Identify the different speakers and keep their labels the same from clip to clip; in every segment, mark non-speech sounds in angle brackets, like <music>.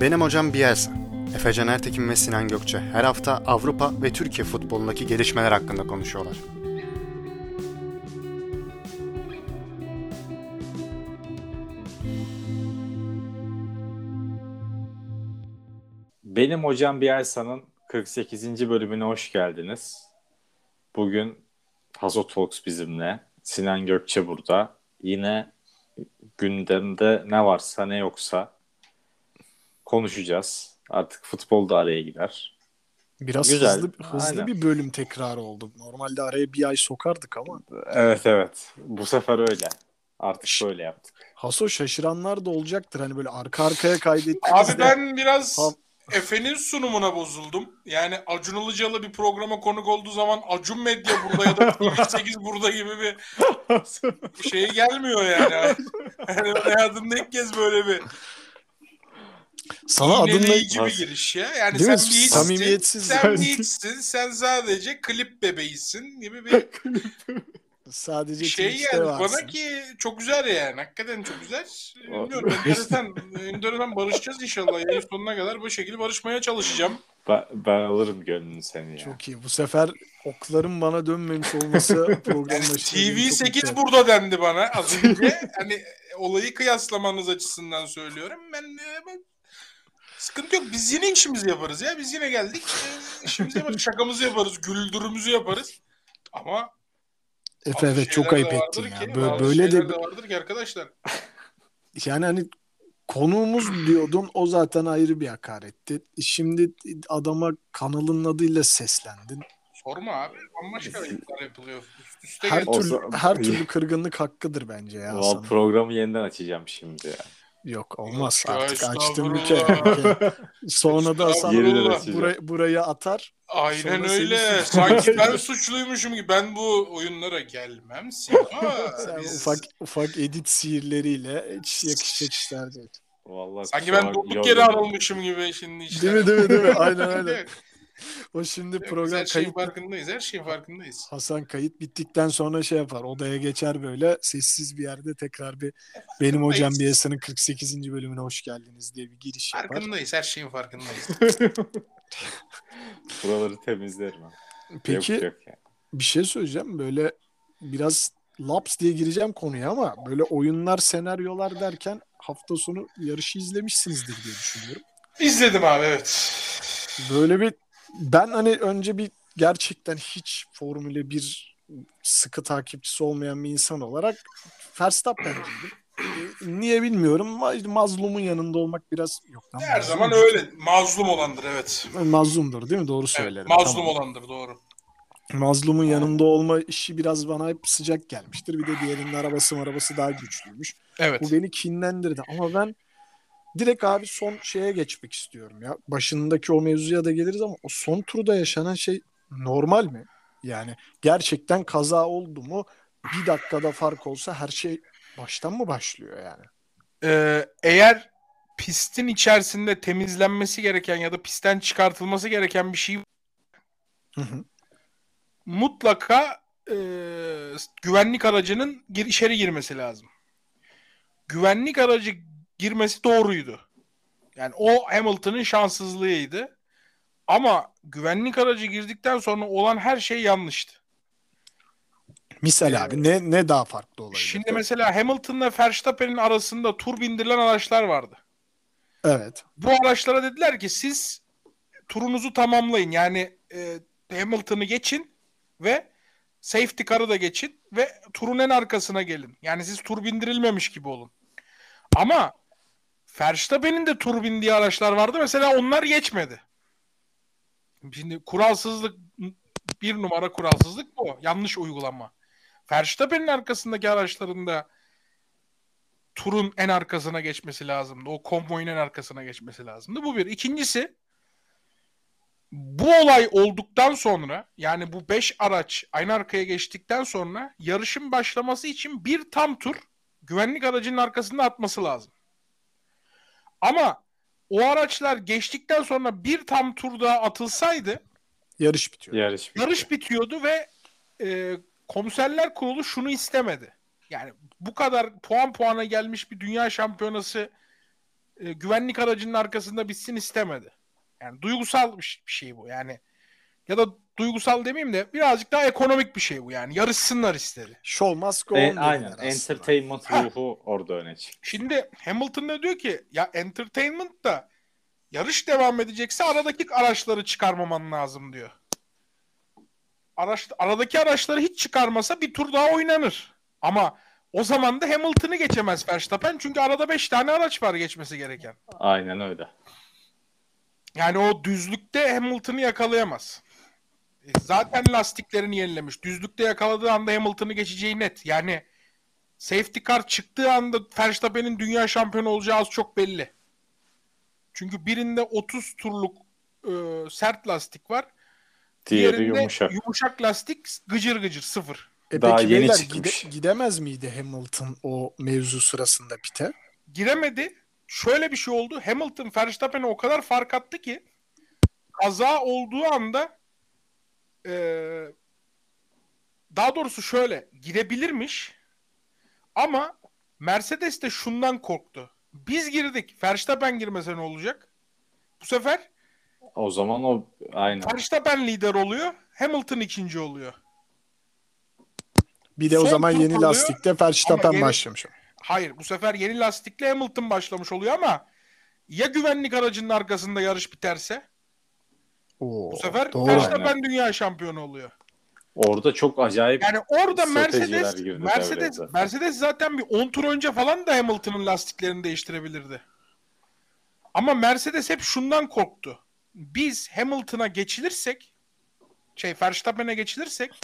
Speaker 1: Benim hocam Bielsa. Efecan Ertekin ve Sinan Gökçe her hafta Avrupa ve Türkiye futbolundaki gelişmeler hakkında konuşuyorlar.
Speaker 2: Benim hocam Bielsa'nın 48. bölümüne hoş geldiniz. Bugün Hazo Talks bizimle. Sinan Gökçe burada. Yine gündemde ne varsa ne yoksa konuşacağız. Artık futbol da araya girer.
Speaker 3: Biraz
Speaker 2: Güzel.
Speaker 3: hızlı hızlı
Speaker 2: Aynen.
Speaker 3: bir bölüm tekrarı oldu. Normalde araya bir ay sokardık ama
Speaker 2: Evet evet. Bu sefer öyle. Artık böyle yaptık.
Speaker 3: Haso şaşıranlar da olacaktır. Hani böyle arka arkaya kaydettiğimizde
Speaker 4: Abi ben biraz
Speaker 3: Ha-
Speaker 4: Efe'nin sunumuna bozuldum. Yani Acun Ilıcalı bir programa konuk olduğu zaman Acun Medya burada ya da <laughs> TV8 burada gibi bir şey gelmiyor yani. <laughs> yani hayatımda ilk kez böyle bir
Speaker 3: sana adınla
Speaker 4: iğneleyici bir giriş ya. Yani
Speaker 3: Değil
Speaker 4: sen
Speaker 3: mi?
Speaker 4: bir
Speaker 3: Samimiyetsiz
Speaker 4: sen
Speaker 3: yani.
Speaker 4: hiçsin, sen sadece klip bebeğisin gibi bir <laughs>
Speaker 3: sadece
Speaker 4: şey yani
Speaker 3: varsın.
Speaker 4: bana ki çok güzel yani. Hakikaten çok güzel. Bilmiyorum. <laughs> Enteresan, enteresan barışacağız inşallah. Yayın sonuna kadar bu şekilde barışmaya çalışacağım.
Speaker 2: Ben, ben alırım gönlünü seni ya.
Speaker 3: Çok iyi. Bu sefer okların bana dönmemiş olması program <laughs>
Speaker 4: Yani
Speaker 3: başında beni çok mutlu
Speaker 4: TV8
Speaker 3: etti.
Speaker 4: burada dendi bana az önce. hani olayı kıyaslamanız açısından söylüyorum. Ben, ben sıkıntı yok. Biz yine işimizi yaparız ya. Biz yine geldik. e, işimizi yaparız. Şakamızı yaparız. Güldürümüzü yaparız. Ama
Speaker 3: Efe evet çok ayıp ettin ya.
Speaker 4: ki,
Speaker 3: Böyle, de
Speaker 4: de vardır ki arkadaşlar. <laughs>
Speaker 3: yani hani konuğumuz diyordun o zaten ayrı bir hakaretti. Şimdi adama kanalın adıyla seslendin.
Speaker 4: Sorma abi. Bambaşka ayıplar yapılıyor. Üst üste
Speaker 3: Her türlü her türlü kırgınlık hakkıdır bence ya.
Speaker 2: Valla
Speaker 3: Hasan'ın.
Speaker 2: programı yeniden açacağım şimdi ya.
Speaker 3: Yok olmaz
Speaker 4: Yok
Speaker 3: artık açtım bir kere. <laughs> Sonra da Hasan buraya, buraya atar.
Speaker 4: Aynen
Speaker 3: Sonra
Speaker 4: öyle.
Speaker 3: seni
Speaker 4: Sanki <laughs> ben suçluymuşum gibi. Ben bu oyunlara gelmem. Sima. <laughs>
Speaker 3: Sen
Speaker 4: Biz-
Speaker 3: ufak ufak edit sihirleriyle hiç yakışacak işler değil.
Speaker 2: Vallahi
Speaker 4: Sanki ben durduk yere
Speaker 2: yok.
Speaker 4: aralmışım gibi şimdi işte.
Speaker 3: Değil mi değil mi değil mi? Aynen öyle. <laughs> O şimdi
Speaker 4: Yok, biz
Speaker 3: program
Speaker 4: her şeyin
Speaker 3: kayıt
Speaker 4: farkındayız. Her şeyin farkındayız.
Speaker 3: Hasan kayıt bittikten sonra şey yapar. Odaya geçer böyle sessiz bir yerde tekrar bir benim hocam bir Yasa'nın 48. bölümüne hoş geldiniz diye bir giriş yapar.
Speaker 4: Farkındayız. Her şeyin farkındayız. <laughs>
Speaker 2: Buraları temizlerim. ha.
Speaker 3: Peki
Speaker 2: Yok, yok yani.
Speaker 3: bir şey söyleyeceğim. Böyle biraz laps diye gireceğim konuya ama böyle oyunlar, senaryolar derken hafta sonu yarışı izlemişsinizdir diye düşünüyorum.
Speaker 4: İzledim abi evet.
Speaker 3: Böyle bir ben hani önce bir gerçekten hiç Formula 1 sıkı takipçisi olmayan bir insan olarak Verstappen'ciydim. E, Niye bilmiyorum mazlumun yanında olmak biraz yok. lan
Speaker 4: Her
Speaker 3: mazlum
Speaker 4: zaman öyle. Mazlum olandır evet.
Speaker 3: Mazlumdur değil mi? Doğru
Speaker 4: evet
Speaker 3: söylerim.
Speaker 4: mazlum
Speaker 3: Tamam.
Speaker 4: olandır doğru.
Speaker 3: Mazlumun yanında olma işi biraz bana hep sıcak gelmiştir. Bir de diğerinin arabası arabası daha güçlüymüş.
Speaker 4: Evet.
Speaker 3: Bu beni kinlendirdi ama ben direkt abi son şeye geçmek istiyorum ya. Başındaki o mevzuya da geliriz ama o son turda yaşanan şey normal mi? Yani gerçekten kaza oldu mu? Bir dakikada fark olsa her şey baştan mı başlıyor yani?
Speaker 4: Ee, eğer pistin içerisinde temizlenmesi gereken ya da pistten çıkartılması gereken bir şey
Speaker 3: Hı hı.
Speaker 4: mutlaka e, güvenlik aracının gir, içeri girmesi lazım. Güvenlik aracı girmesi doğruydu. Yani o Hamilton'ın şanssızlığıydı. Ama güvenlik aracı girdikten sonra olan her şey yanlıştı.
Speaker 3: Misal
Speaker 4: Ee,
Speaker 3: abi ne ne daha farklı olabilir?
Speaker 4: Şimdi mesela Hamilton'la Verstappen'in arasında tur bindirilen araçlar vardı.
Speaker 3: Evet.
Speaker 4: Bu araçlara dediler ki siz turunuzu tamamlayın. Yani e, Hamilton'ı geçin ve safety car'ı da geçin ve turun en arkasına gelin. Yani siz tur bindirilmemiş gibi olun. Ama Verstappen'in de tur bindiği araçlar vardı. Mesela onlar geçmedi. Şimdi kuralsızlık bir numara kuralsızlık bu. Yanlış uygulama. Verstappen'in arkasındaki araçlarında turun en arkasına geçmesi lazımdı. O konvoyun en arkasına geçmesi lazımdı. Bu bir. İkincisi bu olay olduktan sonra yani bu 5 araç aynı arkaya geçtikten sonra yarışın başlaması için bir tam tur güvenlik aracının arkasında atması lazım. Ama o araçlar geçtikten sonra bir tam tur daha atılsaydı
Speaker 3: Yarış bitiyor.
Speaker 2: Yarış bitti.
Speaker 4: yarış bitiyordu ve e, komiserler kurulu şunu istemedi. Yani bu kadar puan puana gelmiş bir dünya şampiyonası e, güvenlik aracının arkasında bitsin istemedi. Yani duygusal bir şey bu. Yani ya da duygusal demeyeyim de birazcık daha ekonomik bir şey bu yani. Yarışsınlar istedi.
Speaker 3: Show must go on
Speaker 2: E, aynen.
Speaker 3: aslında.
Speaker 2: Entertainment
Speaker 4: Ha.
Speaker 2: ruhu orada öne çıktı.
Speaker 4: Şimdi Hamilton da diyor ki ya entertainment da yarış devam edecekse aradaki araçları çıkarmaman lazım diyor. Araç, aradaki araçları hiç çıkarmasa bir tur daha oynanır. Ama o zaman da Hamilton'ı geçemez Verstappen çünkü arada 5 tane araç var geçmesi gereken.
Speaker 2: Aynen öyle.
Speaker 4: Yani o düzlükte Hamilton'ı yakalayamaz. Zaten lastiklerini yenilemiş. Düzlükte yakaladığı anda Hamilton'ı geçeceği net. Yani safety car çıktığı anda Verstappen'in dünya şampiyonu olacağı az çok belli. Çünkü birinde 30 turluk e, sert lastik var.
Speaker 2: Diğeri
Speaker 4: Diğerinde
Speaker 2: yumuşak.
Speaker 4: yumuşak lastik gıcır gıcır sıfır.
Speaker 3: E
Speaker 2: Daha
Speaker 3: peki
Speaker 2: yeni
Speaker 3: beyler
Speaker 2: çıkmış.
Speaker 3: gide- gidemez miydi Hamilton o mevzu sırasında pite?
Speaker 4: Giremedi. Şöyle bir şey oldu. Hamilton Verstappen'e o kadar fark attı ki kaza olduğu anda e, daha doğrusu şöyle girebilirmiş ama Mercedes de şundan korktu. Biz girdik. Verstappen girmese ne olacak? Bu sefer
Speaker 2: O zaman o aynen.
Speaker 4: Verstappen lider oluyor. Hamilton ikinci oluyor.
Speaker 3: Bir de o
Speaker 4: Son
Speaker 3: zaman
Speaker 4: tur
Speaker 3: yeni
Speaker 4: oluyor
Speaker 3: lastikte Verstappen
Speaker 4: yeni-
Speaker 3: başlamış.
Speaker 4: Hayır bu sefer yeni lastikle Hamilton başlamış oluyor ama ya güvenlik aracının arkasında yarış biterse
Speaker 3: Oo,
Speaker 4: bu sefer
Speaker 3: doğru.
Speaker 4: Verstappen dünya şampiyonu oluyor.
Speaker 2: Orada çok acayip
Speaker 4: Yani orada
Speaker 2: Stratejiler
Speaker 4: Mercedes
Speaker 2: girdi
Speaker 4: Mercedes
Speaker 2: devreye zaten.
Speaker 4: Mercedes zaten bir 10 tur önce falan da Hamilton'ın lastiklerini değiştirebilirdi. Ama Mercedes hep şundan korktu. Biz Hamilton'a geçilirsek şey Verstappen'e geçilirsek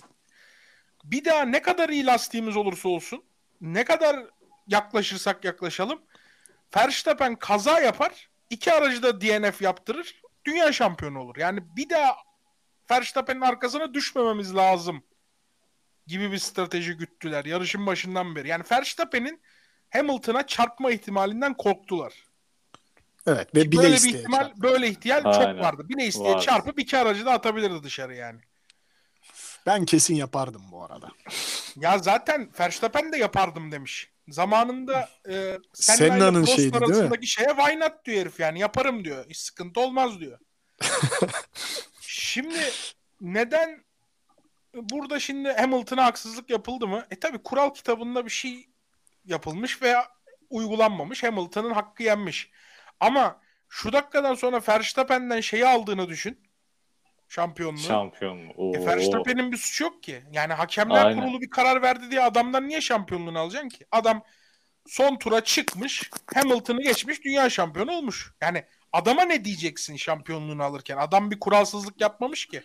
Speaker 4: bir daha ne kadar iyi lastiğimiz olursa olsun ne kadar yaklaşırsak yaklaşalım Verstappen kaza yapar iki aracı da DNF yaptırır dünya şampiyonu olur. Yani bir daha Verstappen'in arkasına düşmememiz lazım gibi bir strateji güttüler yarışın başından beri. Yani Verstappen'in Hamilton'a çarpma ihtimalinden korktular.
Speaker 3: Evet ve bile
Speaker 4: böyle bir ihtimal,
Speaker 3: çarptı.
Speaker 4: böyle ihtimal
Speaker 2: Aynen.
Speaker 4: çok vardı. Bile isteye
Speaker 2: Vardı.
Speaker 4: çarpıp iki aracı da atabilirdi dışarı yani.
Speaker 3: Ben kesin yapardım bu arada.
Speaker 4: Ya zaten Verstappen de yapardım demiş. Zamanında e,
Speaker 3: Senna'nın şeydi, değil mi?
Speaker 4: şeye why not diyor herif yani yaparım diyor. Hiç sıkıntı olmaz diyor. <laughs> şimdi neden burada şimdi Hamilton'a haksızlık yapıldı mı? E tabi kural kitabında bir şey yapılmış veya uygulanmamış. Hamilton'ın hakkı yenmiş. Ama şu dakikadan sonra Verstappen'den şeyi aldığını düşün. Şampiyonluğu.
Speaker 2: şampiyon. Oo.
Speaker 4: E Verstappen'in bir suçu yok ki. Yani hakemler
Speaker 2: Aynen.
Speaker 4: kurulu bir karar verdi diye adamdan niye şampiyonluğunu alacaksın ki? Adam son tura çıkmış, Hamilton'ı geçmiş, dünya şampiyonu olmuş. Yani adama ne diyeceksin şampiyonluğunu alırken? Adam bir kuralsızlık yapmamış ki.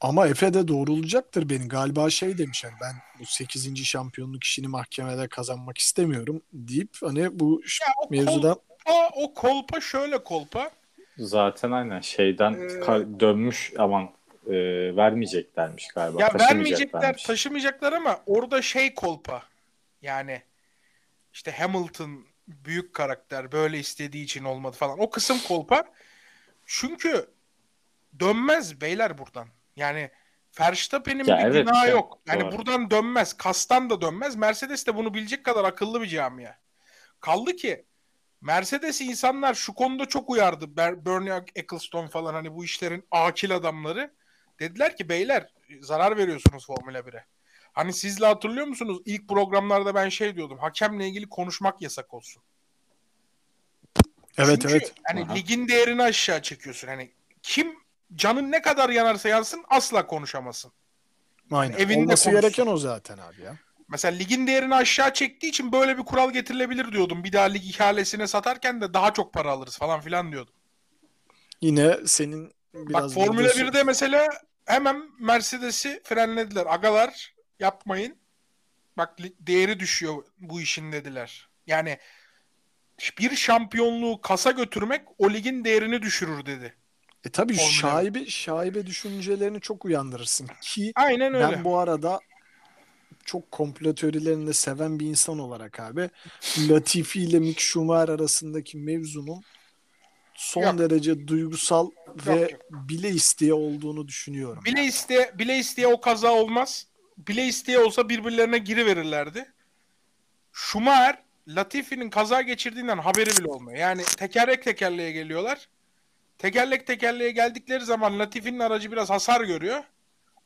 Speaker 3: Ama Efe de doğrulacaktır beni. Galiba şey demiş hani ben bu 8. şampiyonluk işini mahkemede kazanmak istemiyorum deyip hani bu
Speaker 4: Ya o
Speaker 3: mevzuda
Speaker 4: kolpa, o kolpa şöyle kolpa.
Speaker 2: Zaten aynen şeyden
Speaker 4: Ee,
Speaker 2: dönmüş aman e, vermeyeceklermiş galiba.
Speaker 4: Ya vermeyecekler, taşımayacaklar ama orada şey kolpa. Yani işte Hamilton büyük karakter böyle istediği için olmadı falan. O kısım kolpa. Çünkü dönmez beyler buradan. Yani Verstappen'in
Speaker 2: Ya
Speaker 4: bir
Speaker 2: evet
Speaker 4: günahı
Speaker 2: ya,
Speaker 4: yok. Yani
Speaker 2: doğru.
Speaker 4: buradan dönmez. Kastan da dönmez. Mercedes de bunu bilecek kadar akıllı bir camia. Kaldı ki Mercedes insanlar şu konuda çok uyardı. Ber- Bernie Ecclestone falan hani bu işlerin akil adamları. Dediler ki beyler zarar veriyorsunuz Formula 1'e. Hani sizle hatırlıyor musunuz? İlk programlarda ben şey diyordum. Hakemle ilgili konuşmak yasak olsun.
Speaker 3: evet
Speaker 4: Çünkü
Speaker 3: evet
Speaker 4: hani
Speaker 2: Aha.
Speaker 4: ligin değerini aşağı çekiyorsun. Hani kim canın ne kadar yanarsa yansın asla konuşamasın.
Speaker 3: aynen.
Speaker 4: evinde
Speaker 3: Olması
Speaker 4: konuşsun.
Speaker 3: gereken o zaten abi ya.
Speaker 4: Mesela ligin değerini aşağı çektiği için böyle bir kural getirilebilir diyordum. Bir daha lig ihalesine satarken de daha çok para alırız falan filan diyordum.
Speaker 3: Yine senin biraz
Speaker 4: Bak Formula
Speaker 3: burada-
Speaker 4: 1'de mesela hemen Mercedes'i frenlediler. Agalar yapmayın. Bak değeri düşüyor bu işin dediler. Yani bir şampiyonluğu kasa götürmek o ligin değerini düşürür dedi.
Speaker 3: E tabii
Speaker 4: Formula
Speaker 3: şaibe şaibe düşüncelerini çok uyandırırsın ki
Speaker 4: Aynen öyle.
Speaker 3: ben bu arada çok komplo teorilerini de seven bir insan olarak abi Latifi ile Mick Schumacher arasındaki mevzunun son
Speaker 4: Yok.
Speaker 3: derece duygusal ve
Speaker 4: yok.
Speaker 3: bile isteye olduğunu düşünüyorum.
Speaker 4: Bile isteye, bile isteye o kaza olmaz. Bile isteye olsa birbirlerine giriverirlerdi. Schumacher Latifi'nin kaza geçirdiğinden haberi bile olmuyor. Yani tekerlek tekerleğe geliyorlar. Tekerlek tekerleğe geldikleri zaman Latifi'nin aracı biraz hasar görüyor.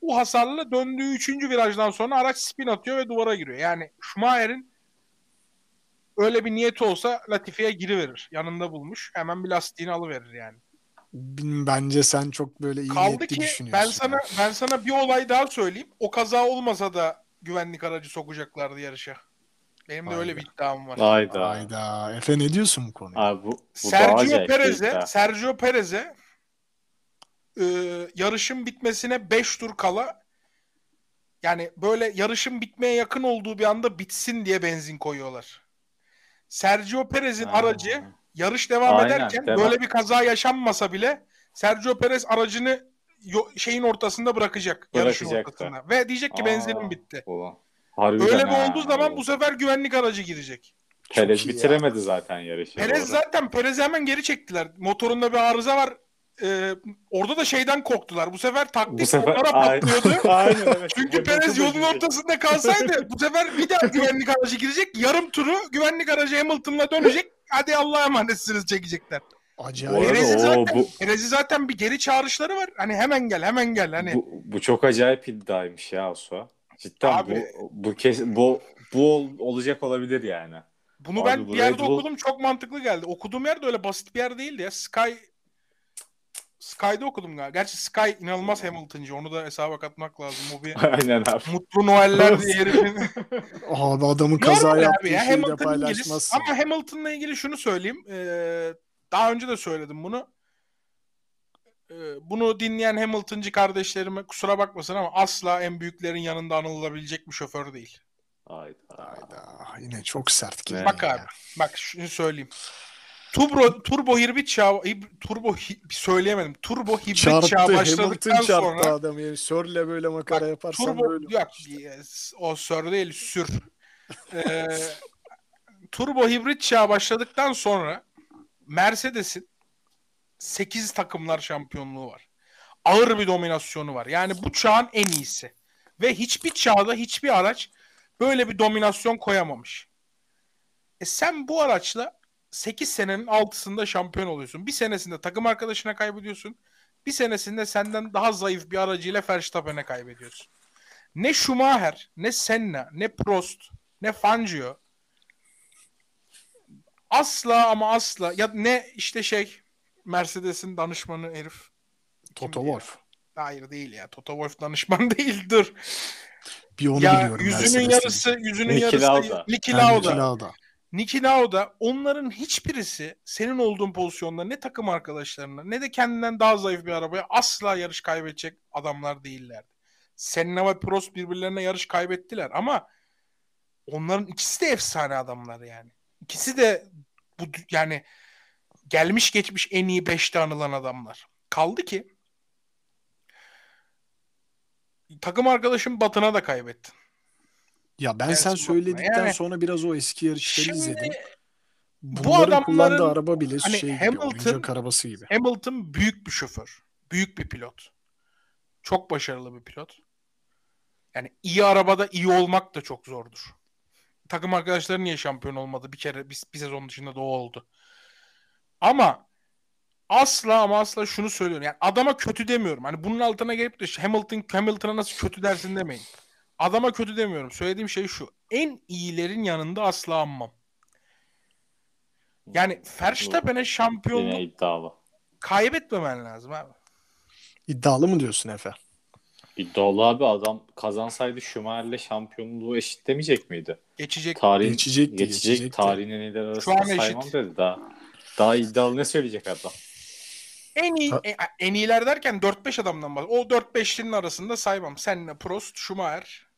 Speaker 4: O hasarla döndüğü 3. virajdan sonra araç spin atıyor ve duvara giriyor. Yani Schumacher'in öyle bir niyeti olsa Latifi'ye giriverir. Yanında bulmuş. Hemen bir lastiğini alıverir yani.
Speaker 3: Bence sen çok böyle iyi
Speaker 4: Kaldı
Speaker 3: niyetli
Speaker 4: ki
Speaker 3: düşünüyorsun.
Speaker 4: ben sana ben sana bir olay daha söyleyeyim. O kaza olmasa da güvenlik aracı sokacaklardı yarışa. Benim de öyle bir iddiam var.
Speaker 2: Hayda.
Speaker 3: Hayda. Efe ne diyorsun bu konuya?
Speaker 2: Abi bu, bu
Speaker 4: Sergio Perez'e. Sergio Perez'e e, yarışın bitmesine 5 tur kala yani böyle yarışın bitmeye yakın olduğu bir anda bitsin diye benzin koyuyorlar. Sergio Perez'in aracı yarış devam
Speaker 2: Aynen,
Speaker 4: ederken
Speaker 2: devam.
Speaker 4: böyle bir kaza yaşanmasa bile Sergio Perez aracını yo- şeyin ortasında bırakacak. Yarışın
Speaker 2: Bırakacak da.
Speaker 4: ortasında. Ve diyecek ki
Speaker 2: Aa,
Speaker 4: benzinim bitti.
Speaker 2: Ulan. Harbiden
Speaker 4: Öyle bir olduğu zaman bu sefer güvenlik aracı girecek.
Speaker 2: Perez bitiremedi zaten yarışı.
Speaker 4: Perez
Speaker 2: doğru.
Speaker 4: zaten Perez'i hemen geri çektiler. Motorunda bir arıza var. Ee, orada da şeyden korktular. Bu sefer taktik
Speaker 2: bu sefer
Speaker 4: onlara patlıyordu. <laughs>
Speaker 2: Aynen evet. <laughs>
Speaker 4: Çünkü Perez
Speaker 2: da
Speaker 4: yolun ortasında kalsaydı bu sefer bir daha güvenlik aracı girecek. Yarım turu güvenlik aracı Hamilton'la dönecek. Hadi Allah'a emanetsiniz çekecekler.
Speaker 3: Acayip.
Speaker 4: Perez'i zaten,
Speaker 2: bu,
Speaker 4: Perez'i zaten bir geri çağrışları var. Hani hemen gel hemen gel. Hani
Speaker 2: bu, bu çok acayip iddiaymış ya Osu. Cidden
Speaker 4: Abi-
Speaker 2: bu bu kes bu bu ol- olacak olabilir yani.
Speaker 4: bunu
Speaker 2: Abi
Speaker 4: ben bir yerde
Speaker 2: Bull-
Speaker 4: okudum çok mantıklı geldi. Okuduğum yer de öyle basit bir yer değildi ya. Sky Sky'da okudum galiba. Gerçi Sky inanılmaz Hamilton'cı. Onu da hesaba katmak lazım. O bir <laughs>
Speaker 2: Aynen abi.
Speaker 4: Mutlu Noeller diye <laughs> herifin. <laughs>
Speaker 3: Abi adamın kaza yaptığı
Speaker 4: abi ya.
Speaker 3: şeyi de paylaşmazsın.
Speaker 4: Ama Hamilton'la ilgili şunu söyleyeyim. Ee, daha önce de söyledim bunu. Ee, bunu dinleyen Hamilton'cı kardeşlerime kusura bakmasın ama asla en büyüklerin yanında anılabilecek bir şoför değil.
Speaker 2: Hayda.
Speaker 3: Hayda. Yine çok sert gibi.
Speaker 4: Bak abi. Bak şunu söyleyeyim. Turbo, turbo hibrit çağ, turbo söyleyemedim. Turbo hibrit
Speaker 3: Çarptı.
Speaker 4: çağ
Speaker 3: Hamilton
Speaker 4: başladıktan
Speaker 3: çarptı
Speaker 4: sonra
Speaker 3: adamı. Yani Sörle böyle makara
Speaker 4: Bak,
Speaker 3: yaparsan
Speaker 4: turbo
Speaker 3: böyle.
Speaker 4: yok o sör değil sür. Ee, turbo hibrit çağı başladıktan sonra Mercedes'in 8 takımlar şampiyonluğu var. Ağır bir dominasyonu var. Yani bu çağın en iyisi. Ve hiçbir çağda hiçbir araç böyle bir dominasyon koyamamış. E sen bu araçla 8 senenin 6'sında şampiyon oluyorsun. Bir senesinde takım arkadaşına kaybediyorsun. Bir senesinde senden daha zayıf bir aracıyla Verstappen'e kaybediyorsun. Ne Schumacher, ne Senna, ne Prost, ne Fangio asla ama asla ya ne işte şey Mercedes'in danışmanı herif.
Speaker 3: Toto? Wolff.
Speaker 4: Hayır değil ya. Toto Wolff danışman <laughs> değildir.
Speaker 3: Bir onu
Speaker 4: ya
Speaker 3: biliyorum.
Speaker 4: yüzünün yarısı, yüzünün
Speaker 2: Niki
Speaker 4: yarısı
Speaker 2: Lauda.
Speaker 4: Niki Lauda.
Speaker 3: Niki Lauda.
Speaker 4: Niki Lauda onların hiçbirisi senin olduğun pozisyonda ne takım arkadaşlarına ne de kendinden daha zayıf bir arabaya asla yarış kaybedecek adamlar değillerdi. Senna ve Prost birbirlerine yarış kaybettiler ama onların ikisi de efsane adamlar yani. İkisi de bu yani gelmiş geçmiş en iyi 5'te anılan adamlar. Kaldı ki takım arkadaşım Batın'a da kaybettin.
Speaker 3: Ya ben sen söyledikten
Speaker 4: yani-
Speaker 3: sonra biraz o eski yarışları izledim.
Speaker 4: bu adamların-
Speaker 3: kullandığı araba bile
Speaker 4: hani
Speaker 3: şey gibi,
Speaker 4: Hamilton-
Speaker 3: oyuncak arabası gibi.
Speaker 4: Hamilton büyük bir şoför. Büyük bir pilot. Çok başarılı bir pilot. Yani iyi arabada iyi olmak da çok zordur. Takım arkadaşları niye şampiyon olmadı? Bir kere bir, bir sezon dışında da o oldu. Ama asla ama asla şunu söylüyorum. Yani adama kötü demiyorum. Hani bunun altına gelip de Hamilton Hamilton'a nasıl kötü dersin demeyin. Adama kötü demiyorum. Söylediğim şey şu. En iyilerin yanında asla anmam. Yani Verstappen'e şampiyonluk
Speaker 2: iddialı.
Speaker 4: kaybetmemen lazım abi.
Speaker 3: İddialı mı diyorsun Efe?
Speaker 2: İddialı abi adam kazansaydı Schumacher'le şampiyonluğu eşitlemeyecek miydi?
Speaker 4: Geçecek.
Speaker 2: Tarihin,
Speaker 3: Geçecekti,
Speaker 2: geçecek,
Speaker 3: geçecekti.
Speaker 2: tarihin en iyiler
Speaker 4: Şu
Speaker 2: arasında saymam
Speaker 4: eşit.
Speaker 2: dedi. Daha, daha iddialı ne söyleyecek adam?
Speaker 4: En iyi
Speaker 3: Ha-
Speaker 4: en, en iyiler derken 4-5 adamdan bahsediyorum. O 4-5'linin arasında saymam. Senle Prost, Schumacher.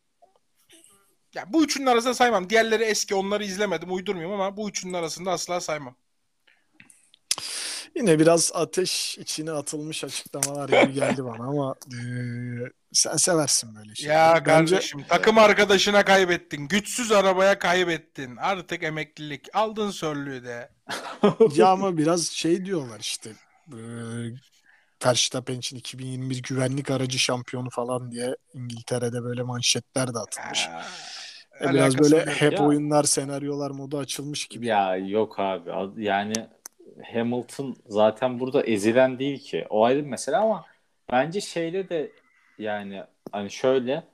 Speaker 4: Ya bu üçünün arasında saymam. Diğerleri eski onları izlemedim uydurmuyorum ama bu üçünün arasında asla saymam.
Speaker 3: Yine biraz ateş içine atılmış açıklamalar gibi geldi bana ama eee, sen seversin böyle şeyleri.
Speaker 4: Ya
Speaker 3: Bence
Speaker 4: kardeşim takım arkadaşına kaybettin. Güçsüz arabaya kaybettin. Artık emeklilik. Aldın sörlüğü de. <laughs>
Speaker 3: ya ama biraz şey diyorlar işte eee Verstappen için 2021 güvenlik aracı şampiyonu falan diye İngiltere'de böyle manşetler de atılmış.
Speaker 4: Aa,
Speaker 3: biraz
Speaker 4: alakası
Speaker 3: böyle hep
Speaker 2: Ya.
Speaker 3: oyunlar, senaryolar modu açılmış gibi.
Speaker 2: Ya yok abi. Yani Hamilton zaten burada ezilen değil ki. O ayrı bir mesele ama bence şeyle de yani hani şöyle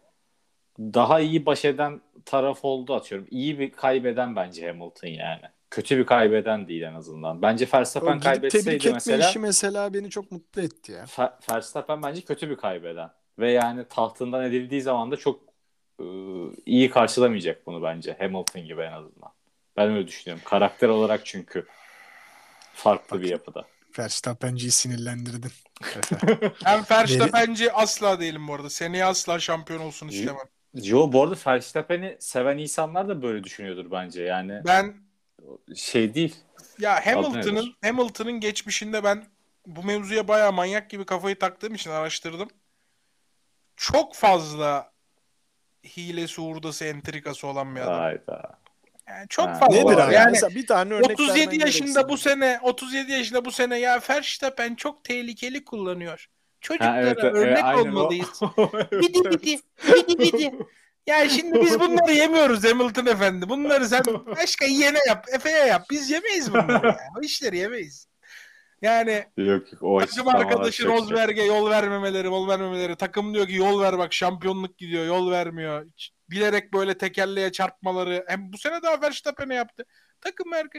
Speaker 2: daha iyi baş eden taraf oldu atıyorum. İyi bir kaybeden bence Hamilton yani. Kötü bir kaybeden değil en azından. Bence Verstappen kaybetseydi mesela
Speaker 3: işi mesela beni çok mutlu etti ya.
Speaker 2: Fe- Verstappen bence kötü bir kaybeden. Ve yani tahtından edildiği zaman da çok e, iyi karşılamayacak bunu bence. Hamilton gibi en azından. Ben öyle düşünüyorum. Karakter olarak çünkü farklı bir yapıda.
Speaker 3: Verstappen'ciyi sinirlendirdin. <laughs>
Speaker 4: Ben Verstappen'ci asla değilim bu arada. Seneye asla şampiyon olsun istemem.
Speaker 2: Yo bu arada Verstappen'i seven insanlar da böyle düşünüyordur bence. Yani
Speaker 4: Ben
Speaker 2: şey değil.
Speaker 4: ya Hamilton'ın? Hamilton'ın geçmişinde ben bu mevzuya bayağı manyak gibi kafayı taktığım için araştırdım. Çok fazla hilesi, hurdası, entrikası olan bir adam.
Speaker 2: Hayda.
Speaker 4: Yani çok
Speaker 2: Ha.
Speaker 4: fazla.
Speaker 3: Nedir abi?
Speaker 4: Yani
Speaker 3: Mesela bir tane örnek
Speaker 4: 37
Speaker 3: vermen
Speaker 4: yaşında bu sene 37 yaşında bu sene ya Verstappen çok tehlikeli kullanıyor. Çocuklara
Speaker 2: Ha, evet, evet,
Speaker 4: örnek
Speaker 2: o.
Speaker 4: olmalıyız. <laughs> Bidi bidi bidi bidi. Ya <laughs> şimdi biz bunları yemiyoruz Hamilton efendi. Bunları sen <laughs> başka yene yap, Efe'ye yap. Biz yemeyiz bunları ya. O işleri yemeyiz. Yani
Speaker 2: yok yok o
Speaker 4: takım arkadaşı. Rosberg'e yol vermemeleri, yol vermemeleri. Takım diyor ki yol ver bak şampiyonluk gidiyor, yol vermiyor. Hiç Bilerek böyle tekerleğe çarpmaları. Hem bu sene daha Verstappen'e yaptı. Takım marka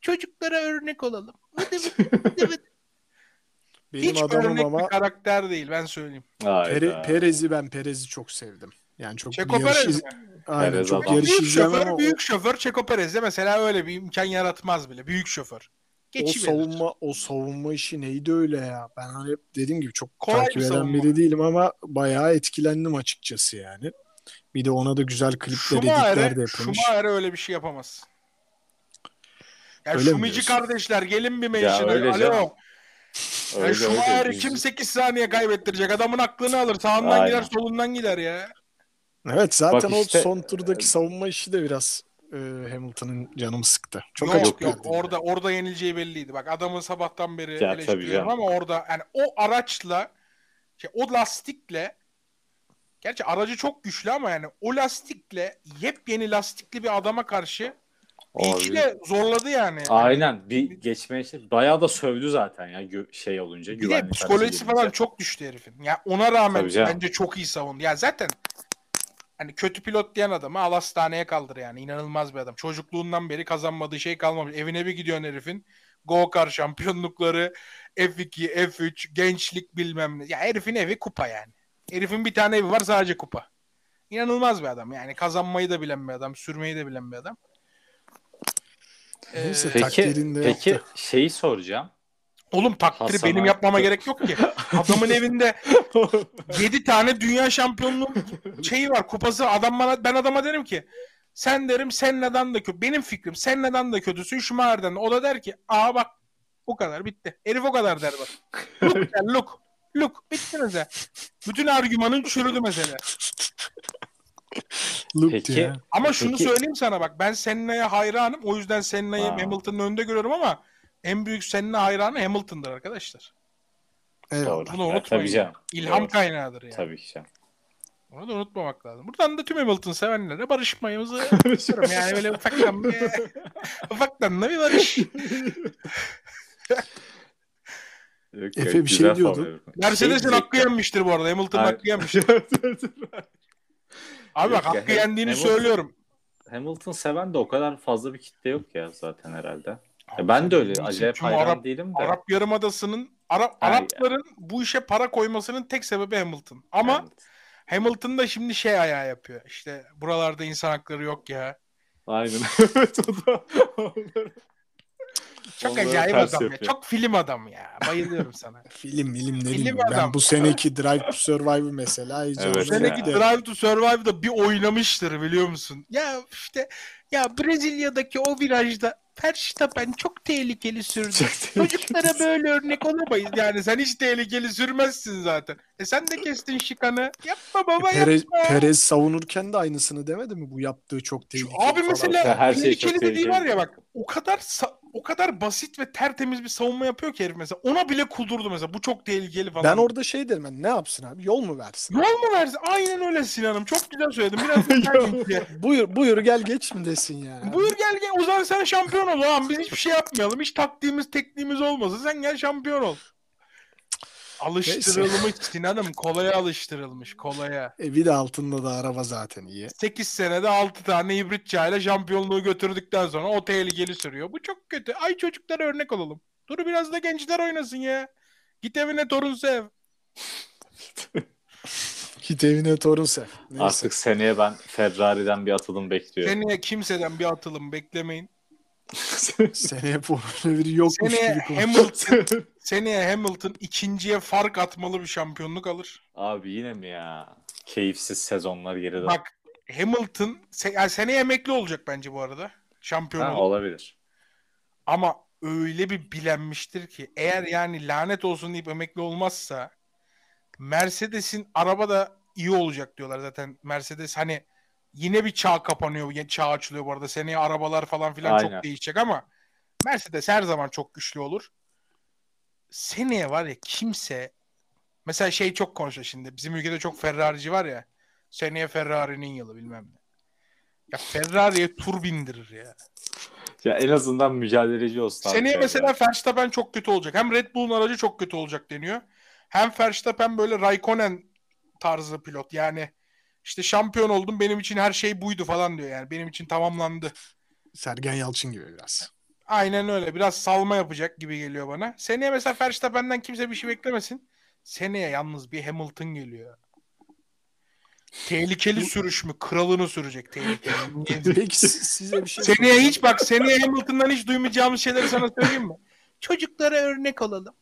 Speaker 4: çocuklara örnek olalım. Vıdı vıdı vıdı. <laughs>
Speaker 3: Benim
Speaker 4: Hiç
Speaker 3: adamım
Speaker 4: örnek
Speaker 3: ama
Speaker 4: bir karakter değil ben söyleyeyim.
Speaker 3: Pere- Perez'i ben Perez'i çok sevdim. Yani çok
Speaker 4: Çeko
Speaker 3: yarış
Speaker 4: Perez
Speaker 3: iz-
Speaker 4: mi?
Speaker 3: Aynen
Speaker 2: Perez
Speaker 3: çok
Speaker 2: adam.
Speaker 3: yarış
Speaker 4: Büyük şoför,
Speaker 3: ama
Speaker 4: büyük şoför Çeko Perez'de mesela öyle bir imkan yaratmaz bile. Büyük şoför.
Speaker 3: o, o
Speaker 4: Geçiverir.
Speaker 3: savunma o savunma işi neydi öyle ya. Ben hani hep dediğim gibi çok
Speaker 4: Kolay
Speaker 3: takip
Speaker 4: bir
Speaker 3: eden
Speaker 4: savunma.
Speaker 3: biri değilim ama bayağı etkilendim açıkçası yani. Bir de ona da güzel klipler editler de yapılmış.
Speaker 4: Schumacher'e öyle bir şey yapamaz. Ya
Speaker 3: Öyle
Speaker 4: Şumici kardeşler gelin bir
Speaker 2: Ya öyle
Speaker 4: Alo. Ya
Speaker 2: Öyle,
Speaker 4: Schumacher'i
Speaker 2: öyle.
Speaker 4: kim 8 saniye kaybettirecek? Adamın aklını alır. Sağından
Speaker 2: Aynen.
Speaker 4: gider solundan gider ya.
Speaker 3: Evet zaten
Speaker 2: Bak işte-
Speaker 3: o son turdaki savunma işi de biraz e, Hamilton'ın canımı sıktı. Çok
Speaker 4: yok
Speaker 3: açık
Speaker 4: yok
Speaker 3: geldi.
Speaker 4: orada orada yenileceği belliydi. Bak adamı sabahtan beri
Speaker 2: Ya, tabii
Speaker 4: eleştiriyorum ama orada yani o araçla şey, o lastikle gerçi aracı çok güçlü ama yani o lastikle yepyeni lastikli bir adama karşı bir iki
Speaker 2: Abi.
Speaker 4: de zorladı yani.
Speaker 2: Aynen bir geçmeye işte bayağı da sövdü zaten ya şey olunca
Speaker 4: Bir de psikolojisi falan çok düştü herifin. Ya ona rağmen
Speaker 2: Tabii canım.
Speaker 4: bence çok iyi savundu. Ya zaten hani kötü pilot diyen adamı al hastaneye kaldır yani. İnanılmaz bir adam. Çocukluğundan beri kazanmadığı şey kalmamış. Evine bir gidiyorsun herifin. Go kart şampiyonlukları, F2, F3, gençlik bilmem ne. Ya herifin evi kupa yani. Herifin bir tane evi var sadece kupa. İnanılmaz bir adam. Yani kazanmayı da bilen bir adam, sürmeyi de bilen bir adam.
Speaker 3: Neyse,
Speaker 4: Ee,
Speaker 2: Peki, peki
Speaker 3: yaptı.
Speaker 2: şeyi soracağım.
Speaker 4: Oğlum takdiri
Speaker 2: Hasan
Speaker 4: benim
Speaker 2: abi.
Speaker 4: yapmama gerek yok ki. Adamın evinde <laughs> 7 tane dünya şampiyonluğu şeyi var kupası. Adam bana ben adama derim ki sen derim sen neden de kötü benim fikrim sen neden de kötüsün? Schumacher'den o da der ki aa bak bu kadar bitti. Herif o kadar der bak. Look <laughs> der look. Look bitti mesela bütün argümanın çürüdü mesela.
Speaker 2: Peki,
Speaker 4: ama şunu
Speaker 2: Peki-
Speaker 4: söyleyeyim sana bak. Ben Senna'ya hayranım. O yüzden Senna'yı. Hamilton'ın önünde görüyorum ama en büyük Senna hayranı Hamilton'dır arkadaşlar.
Speaker 2: Doğru.
Speaker 4: bunu
Speaker 2: Ya,
Speaker 4: unutmayın
Speaker 2: tabii canım.
Speaker 4: İlham
Speaker 2: Doğru.
Speaker 4: kaynağıdır yani
Speaker 2: Tabii ki canım.
Speaker 4: Onu da unutmamak lazım. Buradan da tüm Hamilton sevenlere barışmayımızı <laughs> istiyorum. Yani böyle ufaktan bir, <laughs> ufaktan da bir barış.
Speaker 2: Yok,
Speaker 3: Efe bir şey diyordu.
Speaker 4: Mercedes'in
Speaker 2: Şey
Speaker 4: hakkı yenmiştir bu arada. Hamilton'ın hakkı yenmiştir. <laughs> Abi bak hakkı yendiğini
Speaker 2: Hamilton-
Speaker 4: söylüyorum.
Speaker 2: Hamilton seven de o kadar fazla bir kitle yok ya zaten herhalde. Ya ben de öyle acayip
Speaker 4: tüm
Speaker 2: hayran
Speaker 4: Arap,
Speaker 2: değilim de.
Speaker 4: Arap Yarımadası'nın Arap,
Speaker 2: Ha, ya.
Speaker 4: Arapların bu işe para koymasının tek sebebi Hamilton. Ama
Speaker 2: Evet.
Speaker 4: Hamilton da şimdi şey ayağı yapıyor. İşte buralarda insan hakları yok ya.
Speaker 2: Aynen. <laughs> evet o da. <laughs>
Speaker 4: Çok
Speaker 2: Onları
Speaker 4: acayip adam ya.
Speaker 2: yapıyor.
Speaker 4: Çok film adam ya. Bayılıyorum sana. <laughs>
Speaker 3: Film film ne
Speaker 4: Film adam.
Speaker 3: Ben bu seneki Drive to Survive mesela iyice
Speaker 2: Evet.
Speaker 3: onu
Speaker 4: Seneki
Speaker 3: beklerim.
Speaker 4: Drive to Survive'da bir oynamıştır biliyor musun? Ya işte ya Brezilya'daki o virajda Verstappen çok tehlikeli sürdü. Çocuklara böyle örnek olamayız. Yani sen hiç tehlikeli sürmezsin zaten. E sen de kestin şikanı. Yapma baba
Speaker 3: Perez,
Speaker 4: yapma.
Speaker 3: Perez savunurken de aynısını demedi mi? Bu yaptığı çok
Speaker 4: Şu
Speaker 3: tehlikeli
Speaker 4: abi
Speaker 3: falan.
Speaker 4: mesela
Speaker 2: Her şey çok
Speaker 4: tehlikeli dediği
Speaker 2: tehlikeli.
Speaker 4: var ya bak o kadar sa- o kadar basit ve tertemiz bir savunma yapıyor ki herif mesela. Ona bile kudurdu mesela. Bu çok tehlikeli falan.
Speaker 3: Ben orada şey derim hani ne yapsın abi yol mu versin?
Speaker 4: Yol mu versin? Aynen öyle Sinan'ım. Çok güzel söyledin. Biraz. <laughs>
Speaker 3: Buyur buyur gel geç mi desin yani.
Speaker 4: Buyur gel gel. O zaman sen şampiyon ol. Lan biz hiçbir şey yapmayalım. Hiç taktiğimiz tekniğimiz olmasın. Sen gel şampiyon ol. Alıştırılmış Sinan'ım. Kolaya alıştırılmış. Kolaya.
Speaker 3: E bir de altında da araba zaten iyi.
Speaker 4: 8 senede 6 tane hibrit çayla şampiyonluğu götürdükten sonra o tehlikeli sürüyor. Bu çok kötü. Ay çocuklara örnek olalım. Dur biraz da gençler oynasın ya. Git evine torun sev. <laughs>
Speaker 3: Git evine torun sev. Neyse.
Speaker 2: Artık seneye ben Ferrari'den bir atılım bekliyorum.
Speaker 4: Seneye kimseden bir atılım beklemeyin.
Speaker 3: Seneye Formula 1 yokmuş
Speaker 4: Seneye
Speaker 3: gibi.
Speaker 4: Hamilton, <laughs> seneye Hamilton ikinciye fark atmalı bir şampiyonluk alır.
Speaker 2: Abi yine mi ya? Keyifsiz sezonlar geride.
Speaker 4: Bak Hamilton se- yani seneye emekli olacak bence bu arada. Şampiyon
Speaker 2: Ha, olabilir.
Speaker 4: Ama öyle bir bilenmiştir ki eğer yani lanet olsun deyip emekli olmazsa Mercedes'in araba da iyi olacak diyorlar zaten. Mercedes hani yine bir çağ kapanıyor, çağ açılıyor bu arada. Seneye arabalar falan filan
Speaker 2: Aynen.
Speaker 4: çok değişecek ama Mercedes her zaman çok güçlü olur. Seneye var ya kimse mesela şey çok konuşuyor şimdi. Bizim ülkede çok Ferrari'ci var ya. Seneye Ferrari'nin yılı bilmem ne. Ya Ferrari'ye tur bindirir ya.
Speaker 2: Ya en azından mücadeleci olsun.
Speaker 4: Seneye mesela Verstappen çok kötü olacak. Hem Red Bull'un aracı çok kötü olacak deniyor. Hem Verstappen böyle Raikkonen tarzı pilot. Yani işte şampiyon oldum benim için her şey buydu falan diyor yani. Benim için tamamlandı.
Speaker 3: Sergen Yalçın gibi biraz.
Speaker 4: Aynen öyle. Biraz salma yapacak gibi geliyor bana. Seneye mesela Verstappen'den kimse bir şey beklemesin. Seneye yalnız bir Hamilton geliyor. Tehlikeli sürüş mü? Kralını sürecek tehlikeli. <laughs>
Speaker 3: Peki si- size bir şey
Speaker 4: seneye hiç bak seneye Hamilton'dan hiç duymayacağımız şeyleri sana söyleyeyim mi? Çocuklara örnek olalım.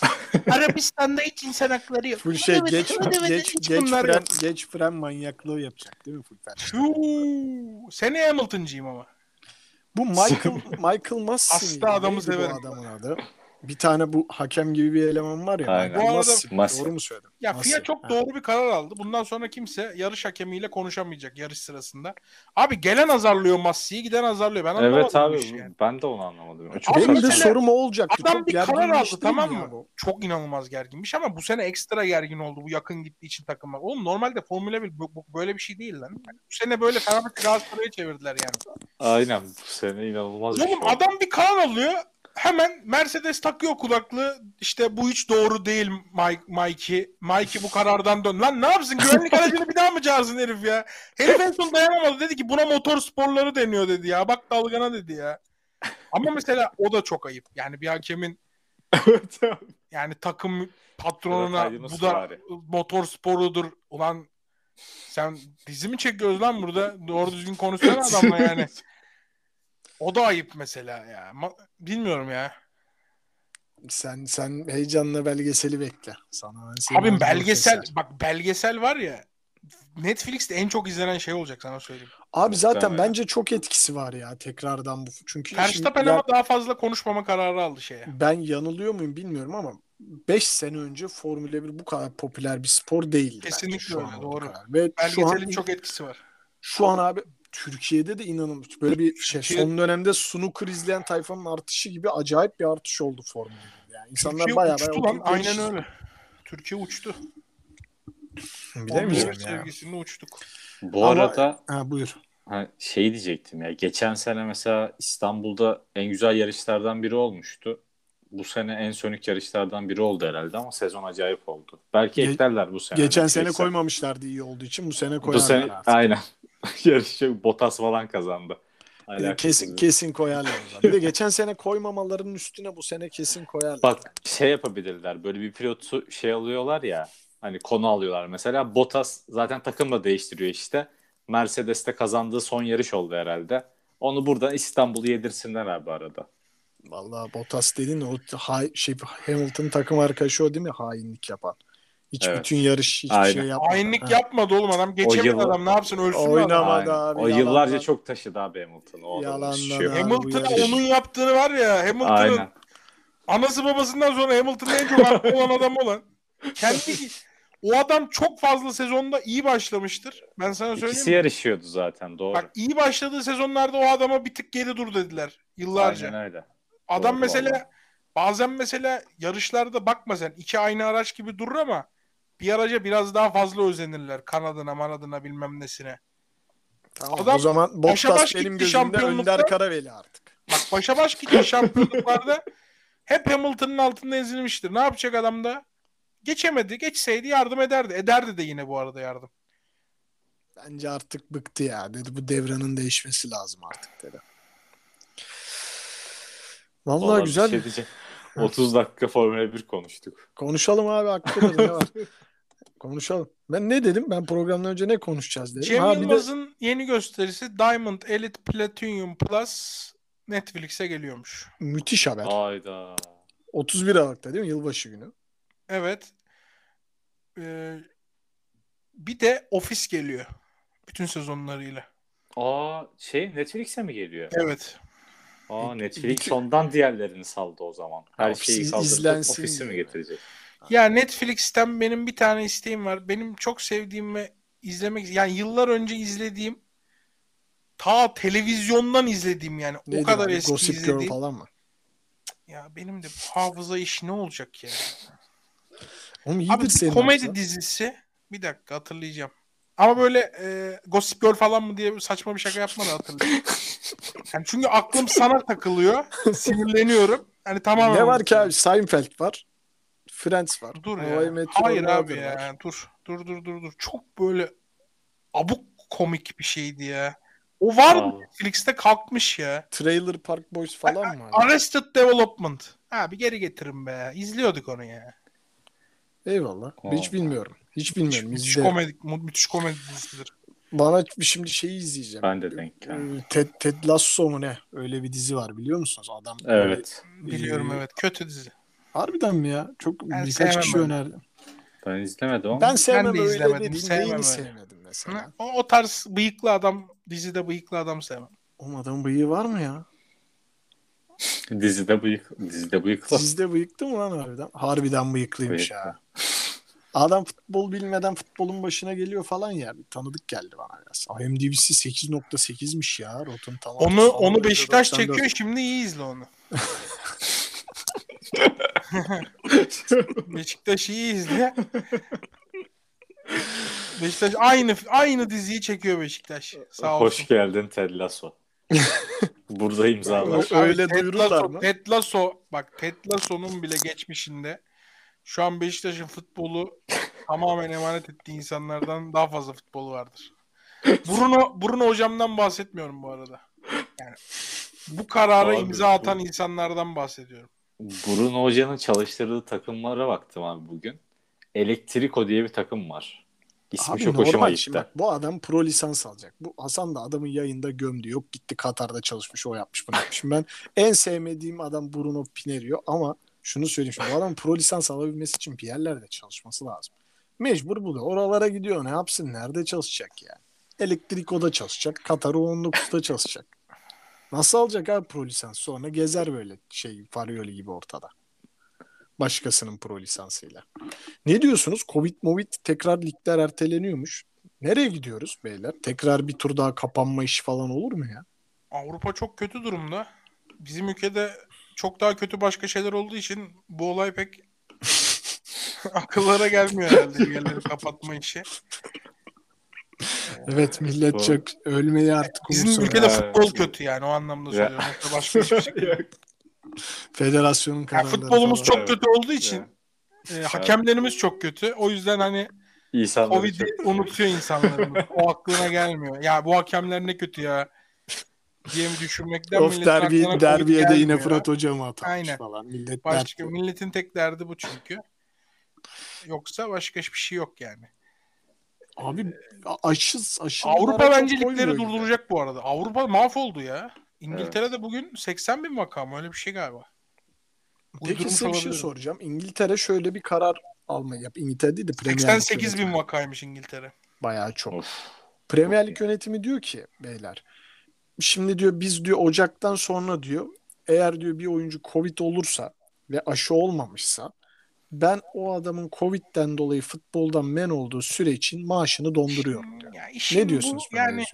Speaker 4: <laughs> Arabistan'da hiç insan hakları yok.
Speaker 3: Full şey geç
Speaker 4: evet,
Speaker 3: geç
Speaker 4: hiç
Speaker 3: geç fren
Speaker 4: yok.
Speaker 3: geç fren manyaklığı yapacak değil mi full?
Speaker 4: Tüuu. Seneye Hamilton'cıyım ama.
Speaker 3: Bu Michael Michael Massey
Speaker 4: Hasta
Speaker 3: miydi?
Speaker 4: adamı severim.
Speaker 3: adamın adı. Bir tane bu hakem gibi bir eleman var ya.
Speaker 2: Aynen.
Speaker 4: Bu arada-.
Speaker 3: Massey. Doğru mu söyledim?
Speaker 4: Ya
Speaker 3: Massey.
Speaker 4: FIA çok doğru bir karar aldı. Bundan sonra kimse yarış hakemiyle konuşamayacak yarış sırasında. Abi gelen azarlıyor Massey'i, giden azarlıyor. Ben anlamadım
Speaker 2: Evet
Speaker 4: bu
Speaker 2: abi
Speaker 4: işi yani.
Speaker 2: ben de onu anlamadım. Çok
Speaker 4: Abi
Speaker 3: Benim de
Speaker 2: saçma.
Speaker 3: sorum o olacaktı.
Speaker 4: Adam
Speaker 3: Çok
Speaker 4: bir karar
Speaker 3: gergin
Speaker 4: aldı
Speaker 3: iş değil
Speaker 4: tamam mı?
Speaker 3: bu?
Speaker 4: Çok inanılmaz gerginmiş ama bu sene ekstra gergin oldu bu yakın gittiği için takıma. Oğlum normalde Formula 1 bu- bu- böyle bir şey değil lan. Yani bu sene böyle Fenerbahçe Galatasaray'ı çevirdiler yani.
Speaker 2: Aynen bu sene inanılmaz bir şey.
Speaker 4: Oğlum
Speaker 2: oldu.
Speaker 4: adam bir karar alıyor. Hemen Mercedes takıyor kulaklığı. İşte bu hiç doğru değil Mike, Mikey. Mikey bu karardan dön. Lan ne yapsın? Güvenlik <laughs> aracını bir daha mı çağırsın herif ya? Herif en son dayanamadı. Dedi ki buna motor sporları deniyor dedi ya. Bak dalgana dedi ya. Ama mesela o da çok ayıp. Yani bir hakemin yani takım patronuna
Speaker 2: Evet,
Speaker 4: bu da motor sporudur. Ulan sen dizi mi çekiyoruz lan burada? Doğru düzgün konuşsana adamla yani. <laughs> O da ayıp mesela ya. Ma- Bilmiyorum ya.
Speaker 3: Sen sen heyecanla belgeseli bekle. Sana ben hazır
Speaker 4: belgesel
Speaker 3: keser.
Speaker 4: bak belgesel var ya Netflix'te en çok izlenen şey olacak sana söyleyeyim.
Speaker 3: Abi zaten
Speaker 2: Muhtemelen.
Speaker 3: bence çok etkisi var ya tekrardan bu. Çünkü
Speaker 4: Verstappen ama daha fazla konuşmama kararı aldı şeye.
Speaker 3: ben yanılıyor muyum bilmiyorum ama 5 sene önce Formula 1 bu kadar popüler bir spor değildi.
Speaker 4: Kesinlikle
Speaker 3: şu
Speaker 4: öyle,
Speaker 3: an
Speaker 4: doğru.
Speaker 3: Ve şu an,
Speaker 4: Belgeselin çok etkisi var.
Speaker 3: şu an abi Türkiye'de de inanılmaz. Böyle bir şey
Speaker 4: Türkiye-
Speaker 3: son dönemde snooker izleyen tayfanın artışı gibi acayip bir artış oldu Formula 1'de. Yani insanlar
Speaker 4: Türkiye
Speaker 3: bayağı
Speaker 4: uçtu
Speaker 3: bayağı
Speaker 4: lan. Aynen öyle. Türkiye uçtu. 11
Speaker 3: ya.
Speaker 4: sevgisinde uçtuk.
Speaker 2: Bu
Speaker 3: Ama-
Speaker 2: arada
Speaker 3: Ha buyur.
Speaker 2: ha, şey diyecektim ya. Geçen sene mesela İstanbul'da en güzel yarışlardan biri olmuştu. Bu sene en sönük yarışlardan biri oldu herhalde ama sezon acayip oldu. Belki
Speaker 3: Ge-
Speaker 2: eklerler bu sene.
Speaker 3: Geçen sene koymamışlardı iyi olduğu için bu sene
Speaker 2: Bu
Speaker 3: koyarlar
Speaker 2: sene
Speaker 3: artık.
Speaker 2: aynen. <laughs> Yarışı Bottas falan kazandı.
Speaker 3: Ee,
Speaker 2: Alakasız
Speaker 3: Kesin
Speaker 2: bir-
Speaker 3: kesin koyarlar. Bir de geçen sene <laughs> koymamalarının üstüne bu sene kesin koyarlar.
Speaker 2: Bak şey yapabilirler. Böyle bir pilotu şey alıyorlar ya. Hani konu alıyorlar mesela. Bottas zaten takım da değiştiriyor işte. Mercedes'te kazandığı son yarış oldu herhalde. Onu buradan İstanbul'u yedirsinler abi arada.
Speaker 3: Vallahi Bottas dedin o ha- şey Hamilton takım arkadaşı o değil mi hainlik yapan? Hiç
Speaker 2: Evet.
Speaker 3: bütün yarış hiçbir
Speaker 2: Aynen.
Speaker 3: şey yapmadı.
Speaker 4: Hainlik
Speaker 3: Ha.
Speaker 4: yapmadı oğlum adam. Geçemedi
Speaker 2: yıllar-
Speaker 4: adam. Ne yapsın ölsün mü
Speaker 3: Oynama-
Speaker 4: adam?
Speaker 3: Abi,
Speaker 2: o
Speaker 3: yalandan.
Speaker 2: yıllarca çok taşıdı abi Hamilton. O
Speaker 3: Yalandan
Speaker 2: yok.
Speaker 3: abi.
Speaker 4: Hamilton'a onun yaptığını var ya Hamilton'ın anası babasından sonra Hamilton'ın en çok haklı olan adam olan. Kendi o adam çok fazla sezonda iyi başlamıştır. Ben sana söyleyeyim.
Speaker 2: İkisi
Speaker 4: mi?
Speaker 2: yarışıyordu zaten doğru.
Speaker 4: Bak iyi başladığı sezonlarda o adama bir tık geri dur dediler. Yıllarca.
Speaker 2: Aynen öyle.
Speaker 4: Adam
Speaker 2: Doğru
Speaker 4: mesela
Speaker 2: vallahi.
Speaker 4: bazen mesela yarışlarda bakma sen iki aynı araç gibi durur ama bir araca biraz daha fazla özenirler. Kanadına, manadına bilmem nesine.
Speaker 3: Tamam,
Speaker 4: Adam
Speaker 3: o zaman
Speaker 4: başa
Speaker 3: Bottas
Speaker 4: baş
Speaker 3: benim
Speaker 4: gitti
Speaker 3: gözümde. Önder Karaveli artık.
Speaker 4: Bak başa baş gidiyor şampiyonluklarda hep Hamilton'ın altında ezilmiştir. Ne yapacak adam da? Geçemedi. Geçseydi yardım ederdi. Ederdi de yine bu arada yardım.
Speaker 3: Bence artık bıktı ya. Dedi bu devranın değişmesi lazım artık dedi. Vallahi
Speaker 2: bir
Speaker 3: güzel.
Speaker 2: şey diyeceğim. 30 dakika Formula 1 konuştuk.
Speaker 3: Konuşalım abi hakkında ne var? <laughs> Konuşalım. Ben ne dedim? Ben programdan önce ne konuşacağız dedim.
Speaker 4: Cem
Speaker 3: ha, bir de
Speaker 4: Yılmaz'ın yeni gösterisi Diamond Elite Platinum Plus Netflix'e geliyormuş.
Speaker 3: müthiş haber.
Speaker 2: Hayda.
Speaker 3: 31 Aralık'ta değil mi? Yılbaşı günü.
Speaker 4: Evet. Ee, bir de Office geliyor. Bütün sezonlarıyla.
Speaker 2: Aa şey Netflix'e mi geliyor?
Speaker 4: Evet.
Speaker 2: Aa
Speaker 3: İ-
Speaker 2: Netflix ondan diğerlerini saldı o zaman. Her
Speaker 3: Ofisi
Speaker 2: şeyi
Speaker 3: izlensin
Speaker 2: ofisi mi getirecek?
Speaker 4: Ya Netflix'ten benim bir tane isteğim var. Benim çok sevdiğim ve izlemek yani yıllar önce izlediğim ta televizyondan izlediğim yani
Speaker 3: Neydi
Speaker 4: o kadar
Speaker 3: abi?
Speaker 4: eski
Speaker 3: Gossip Girl
Speaker 4: izlediğim.
Speaker 3: falan mı?
Speaker 4: Ya benim de bu hafıza işi ne olacak ya?
Speaker 3: Oğlum iyidir
Speaker 4: Abi
Speaker 3: senin
Speaker 4: komedi
Speaker 3: hafızan.
Speaker 4: dizisi bir dakika hatırlayacağım. Ama böyle e, Gossip Girl falan mı diye saçma bir şaka yapma da hatırlayayım. <laughs> Yani çünkü aklım sana takılıyor. Sinirleniyorum. Hani tamamen
Speaker 3: Ne var ki abi? Seinfeld var. Friends var.
Speaker 4: Dur ya. Hayır abi ya.
Speaker 3: var.
Speaker 4: Dur. Dur dur dur dur. Çok böyle abuk komik bir şeydi ya. O var mı. Netflix'te kalkmış ya.
Speaker 3: Trailer Park Boys falan mı?
Speaker 4: Arrested Development. Abi geri getirin be. İzliyorduk onu ya.
Speaker 3: Eyvallah. Hiç
Speaker 2: Aa.
Speaker 3: bilmiyorum. Hiç
Speaker 4: Müthiş,
Speaker 3: bilmiyorum.
Speaker 4: müthiş
Speaker 3: İzlerim.
Speaker 4: komedi, müthiş komedi dizisidir.
Speaker 3: Bana şimdi şeyi izleyeceğim.
Speaker 2: Ben de denk geldim.
Speaker 3: Ee, Ted, Ted Lasso mu ne? Öyle bir dizi var biliyor musunuz? Adam
Speaker 2: Evet.
Speaker 4: Biliyorum
Speaker 3: Ee,
Speaker 4: evet. Kötü dizi.
Speaker 3: Harbiden mi ya? Çok
Speaker 4: Ben
Speaker 3: birkaç kişi
Speaker 4: öyle.
Speaker 3: önerdi.
Speaker 2: Ben izlemedim ama.
Speaker 3: Ben sevmem
Speaker 4: de
Speaker 3: öyle
Speaker 4: izlemedim,
Speaker 3: dediğin
Speaker 4: sevmem
Speaker 3: neyini
Speaker 4: öyle.
Speaker 3: sevmedim mesela.
Speaker 4: O, o tarz bıyıklı adam dizide bıyıklı adam sevmem.
Speaker 3: O adamın bıyığı var mı ya? <laughs>
Speaker 2: Dizide bıyık, dizide bıyıklı.
Speaker 3: Sizde bıyıktı mı lan harbiden? Harbiden bıyıklıymış
Speaker 2: Bıyıklı.
Speaker 3: ya. Adam futbol bilmeden futbolun başına geliyor falan ya. Bir tanıdık geldi bana biraz. IMDb'si 8.8'miş ya. Rotten Tomatoes
Speaker 4: Onu onu Beşiktaş
Speaker 3: 94.
Speaker 4: çekiyor. Şimdi iyi izle onu. <laughs> Beşiktaş iyi izle. Beşiktaş aynı aynı diziyi çekiyor Beşiktaş. Sağ olsun.
Speaker 2: Hoş geldin Ted Lasso. Burada imzalar.
Speaker 3: Öyle duyururlar
Speaker 4: Lasso-
Speaker 3: mı?
Speaker 4: Ted Lasso bak Ted Lasso'nun bile geçmişinde şu an Beşiktaş'ın futbolu tamamen emanet ettiği insanlardan daha fazla futbolu vardır. Bruno Bruno hocamdan bahsetmiyorum bu arada. Yani bu karara
Speaker 2: Abi,
Speaker 4: imza
Speaker 2: bu-
Speaker 4: atan insanlardan bahsediyorum.
Speaker 2: Bruno Hoca'nın çalıştırdığı takımlara baktım abi bugün. Elektriko diye bir takım var. İsmi
Speaker 3: Abi
Speaker 2: çok hoşuma gitti.
Speaker 3: şimdi bu adam pro lisans alacak. Bu Hasan da adamın yayında gömdü. Yok gitti Katar'da çalışmış o yapmış bunu yapmış. Şimdi ben en sevmediğim adam Bruno Pinerio ama şunu söyleyeyim şimdi bu adam pro lisans alabilmesi için bir yerlerde çalışması lazım. Mecbur bu da oralara gidiyor ne yapsın nerede çalışacak yani. Elektriko'da çalışacak Katar U19'da çalışacak. Nasıl alacak abi pro lisans sonra gezer böyle şey Farioli gibi ortada. Başkasının pro lisansıyla. Ne diyorsunuz? Covid Movid tekrar ligler erteleniyormuş. Nereye gidiyoruz beyler? Tekrar bir tur daha kapanma işi falan olur mu ya?
Speaker 4: Avrupa çok kötü durumda. Bizim ülkede çok daha kötü başka şeyler olduğu için bu olay pek <laughs> akıllara gelmiyor herhalde yerleri kapatma işi. <laughs>
Speaker 3: Evet millet çok ölmeyi artık
Speaker 4: Bizim ülkede
Speaker 2: Evet.
Speaker 4: futbol kötü yani o anlamda söylüyorum. Yoksa başka hiçbir şey yok. <laughs>
Speaker 3: Federasyonun
Speaker 4: Yani
Speaker 3: kararları
Speaker 4: futbolumuz
Speaker 3: falan.
Speaker 4: çok
Speaker 2: Evet.
Speaker 4: kötü olduğu için e, hakemlerimiz çok kötü. O yüzden hani
Speaker 2: İnsanları
Speaker 4: Covid'i
Speaker 2: çok...
Speaker 4: unutuyor insanlarımız. <laughs> O aklına gelmiyor. Ya bu hakemler ne kötü ya diye mi düşünmekten
Speaker 3: Of derbi, derbiye de yine. Fırat hocam atmış
Speaker 4: Aynen.
Speaker 3: falan. Millet
Speaker 4: Başka
Speaker 3: dert.
Speaker 4: milletin tek derdi bu çünkü. Yoksa başka hiçbir şey yok yani.
Speaker 3: Abi aşı, aşı
Speaker 4: Avrupa bence ligleri durduracak bu arada. Avrupa mahvoldu ya. İngiltere'de
Speaker 2: Evet.
Speaker 4: bugün 80 bin vaka mı öyle bir şey galiba.
Speaker 3: Peki size bir şey soracağım. İngiltere şöyle bir karar almayı yap. İngiltere değil de Premier Lig
Speaker 4: 88 bin
Speaker 3: yönetimi.
Speaker 4: vakaymış İngiltere.
Speaker 3: Bayağı çok.
Speaker 2: Of.
Speaker 3: Premier Lig yönetimi diyor ki beyler şimdi diyor biz diyor Ocak'tan sonra diyor eğer diyor bir oyuncu Covid olursa ve aşı olmamışsa ben o adamın Covid'den dolayı futboldan men olduğu süre için maaşını donduruyorum diyor.
Speaker 4: Ya
Speaker 3: Ne diyorsunuz
Speaker 4: bu, yani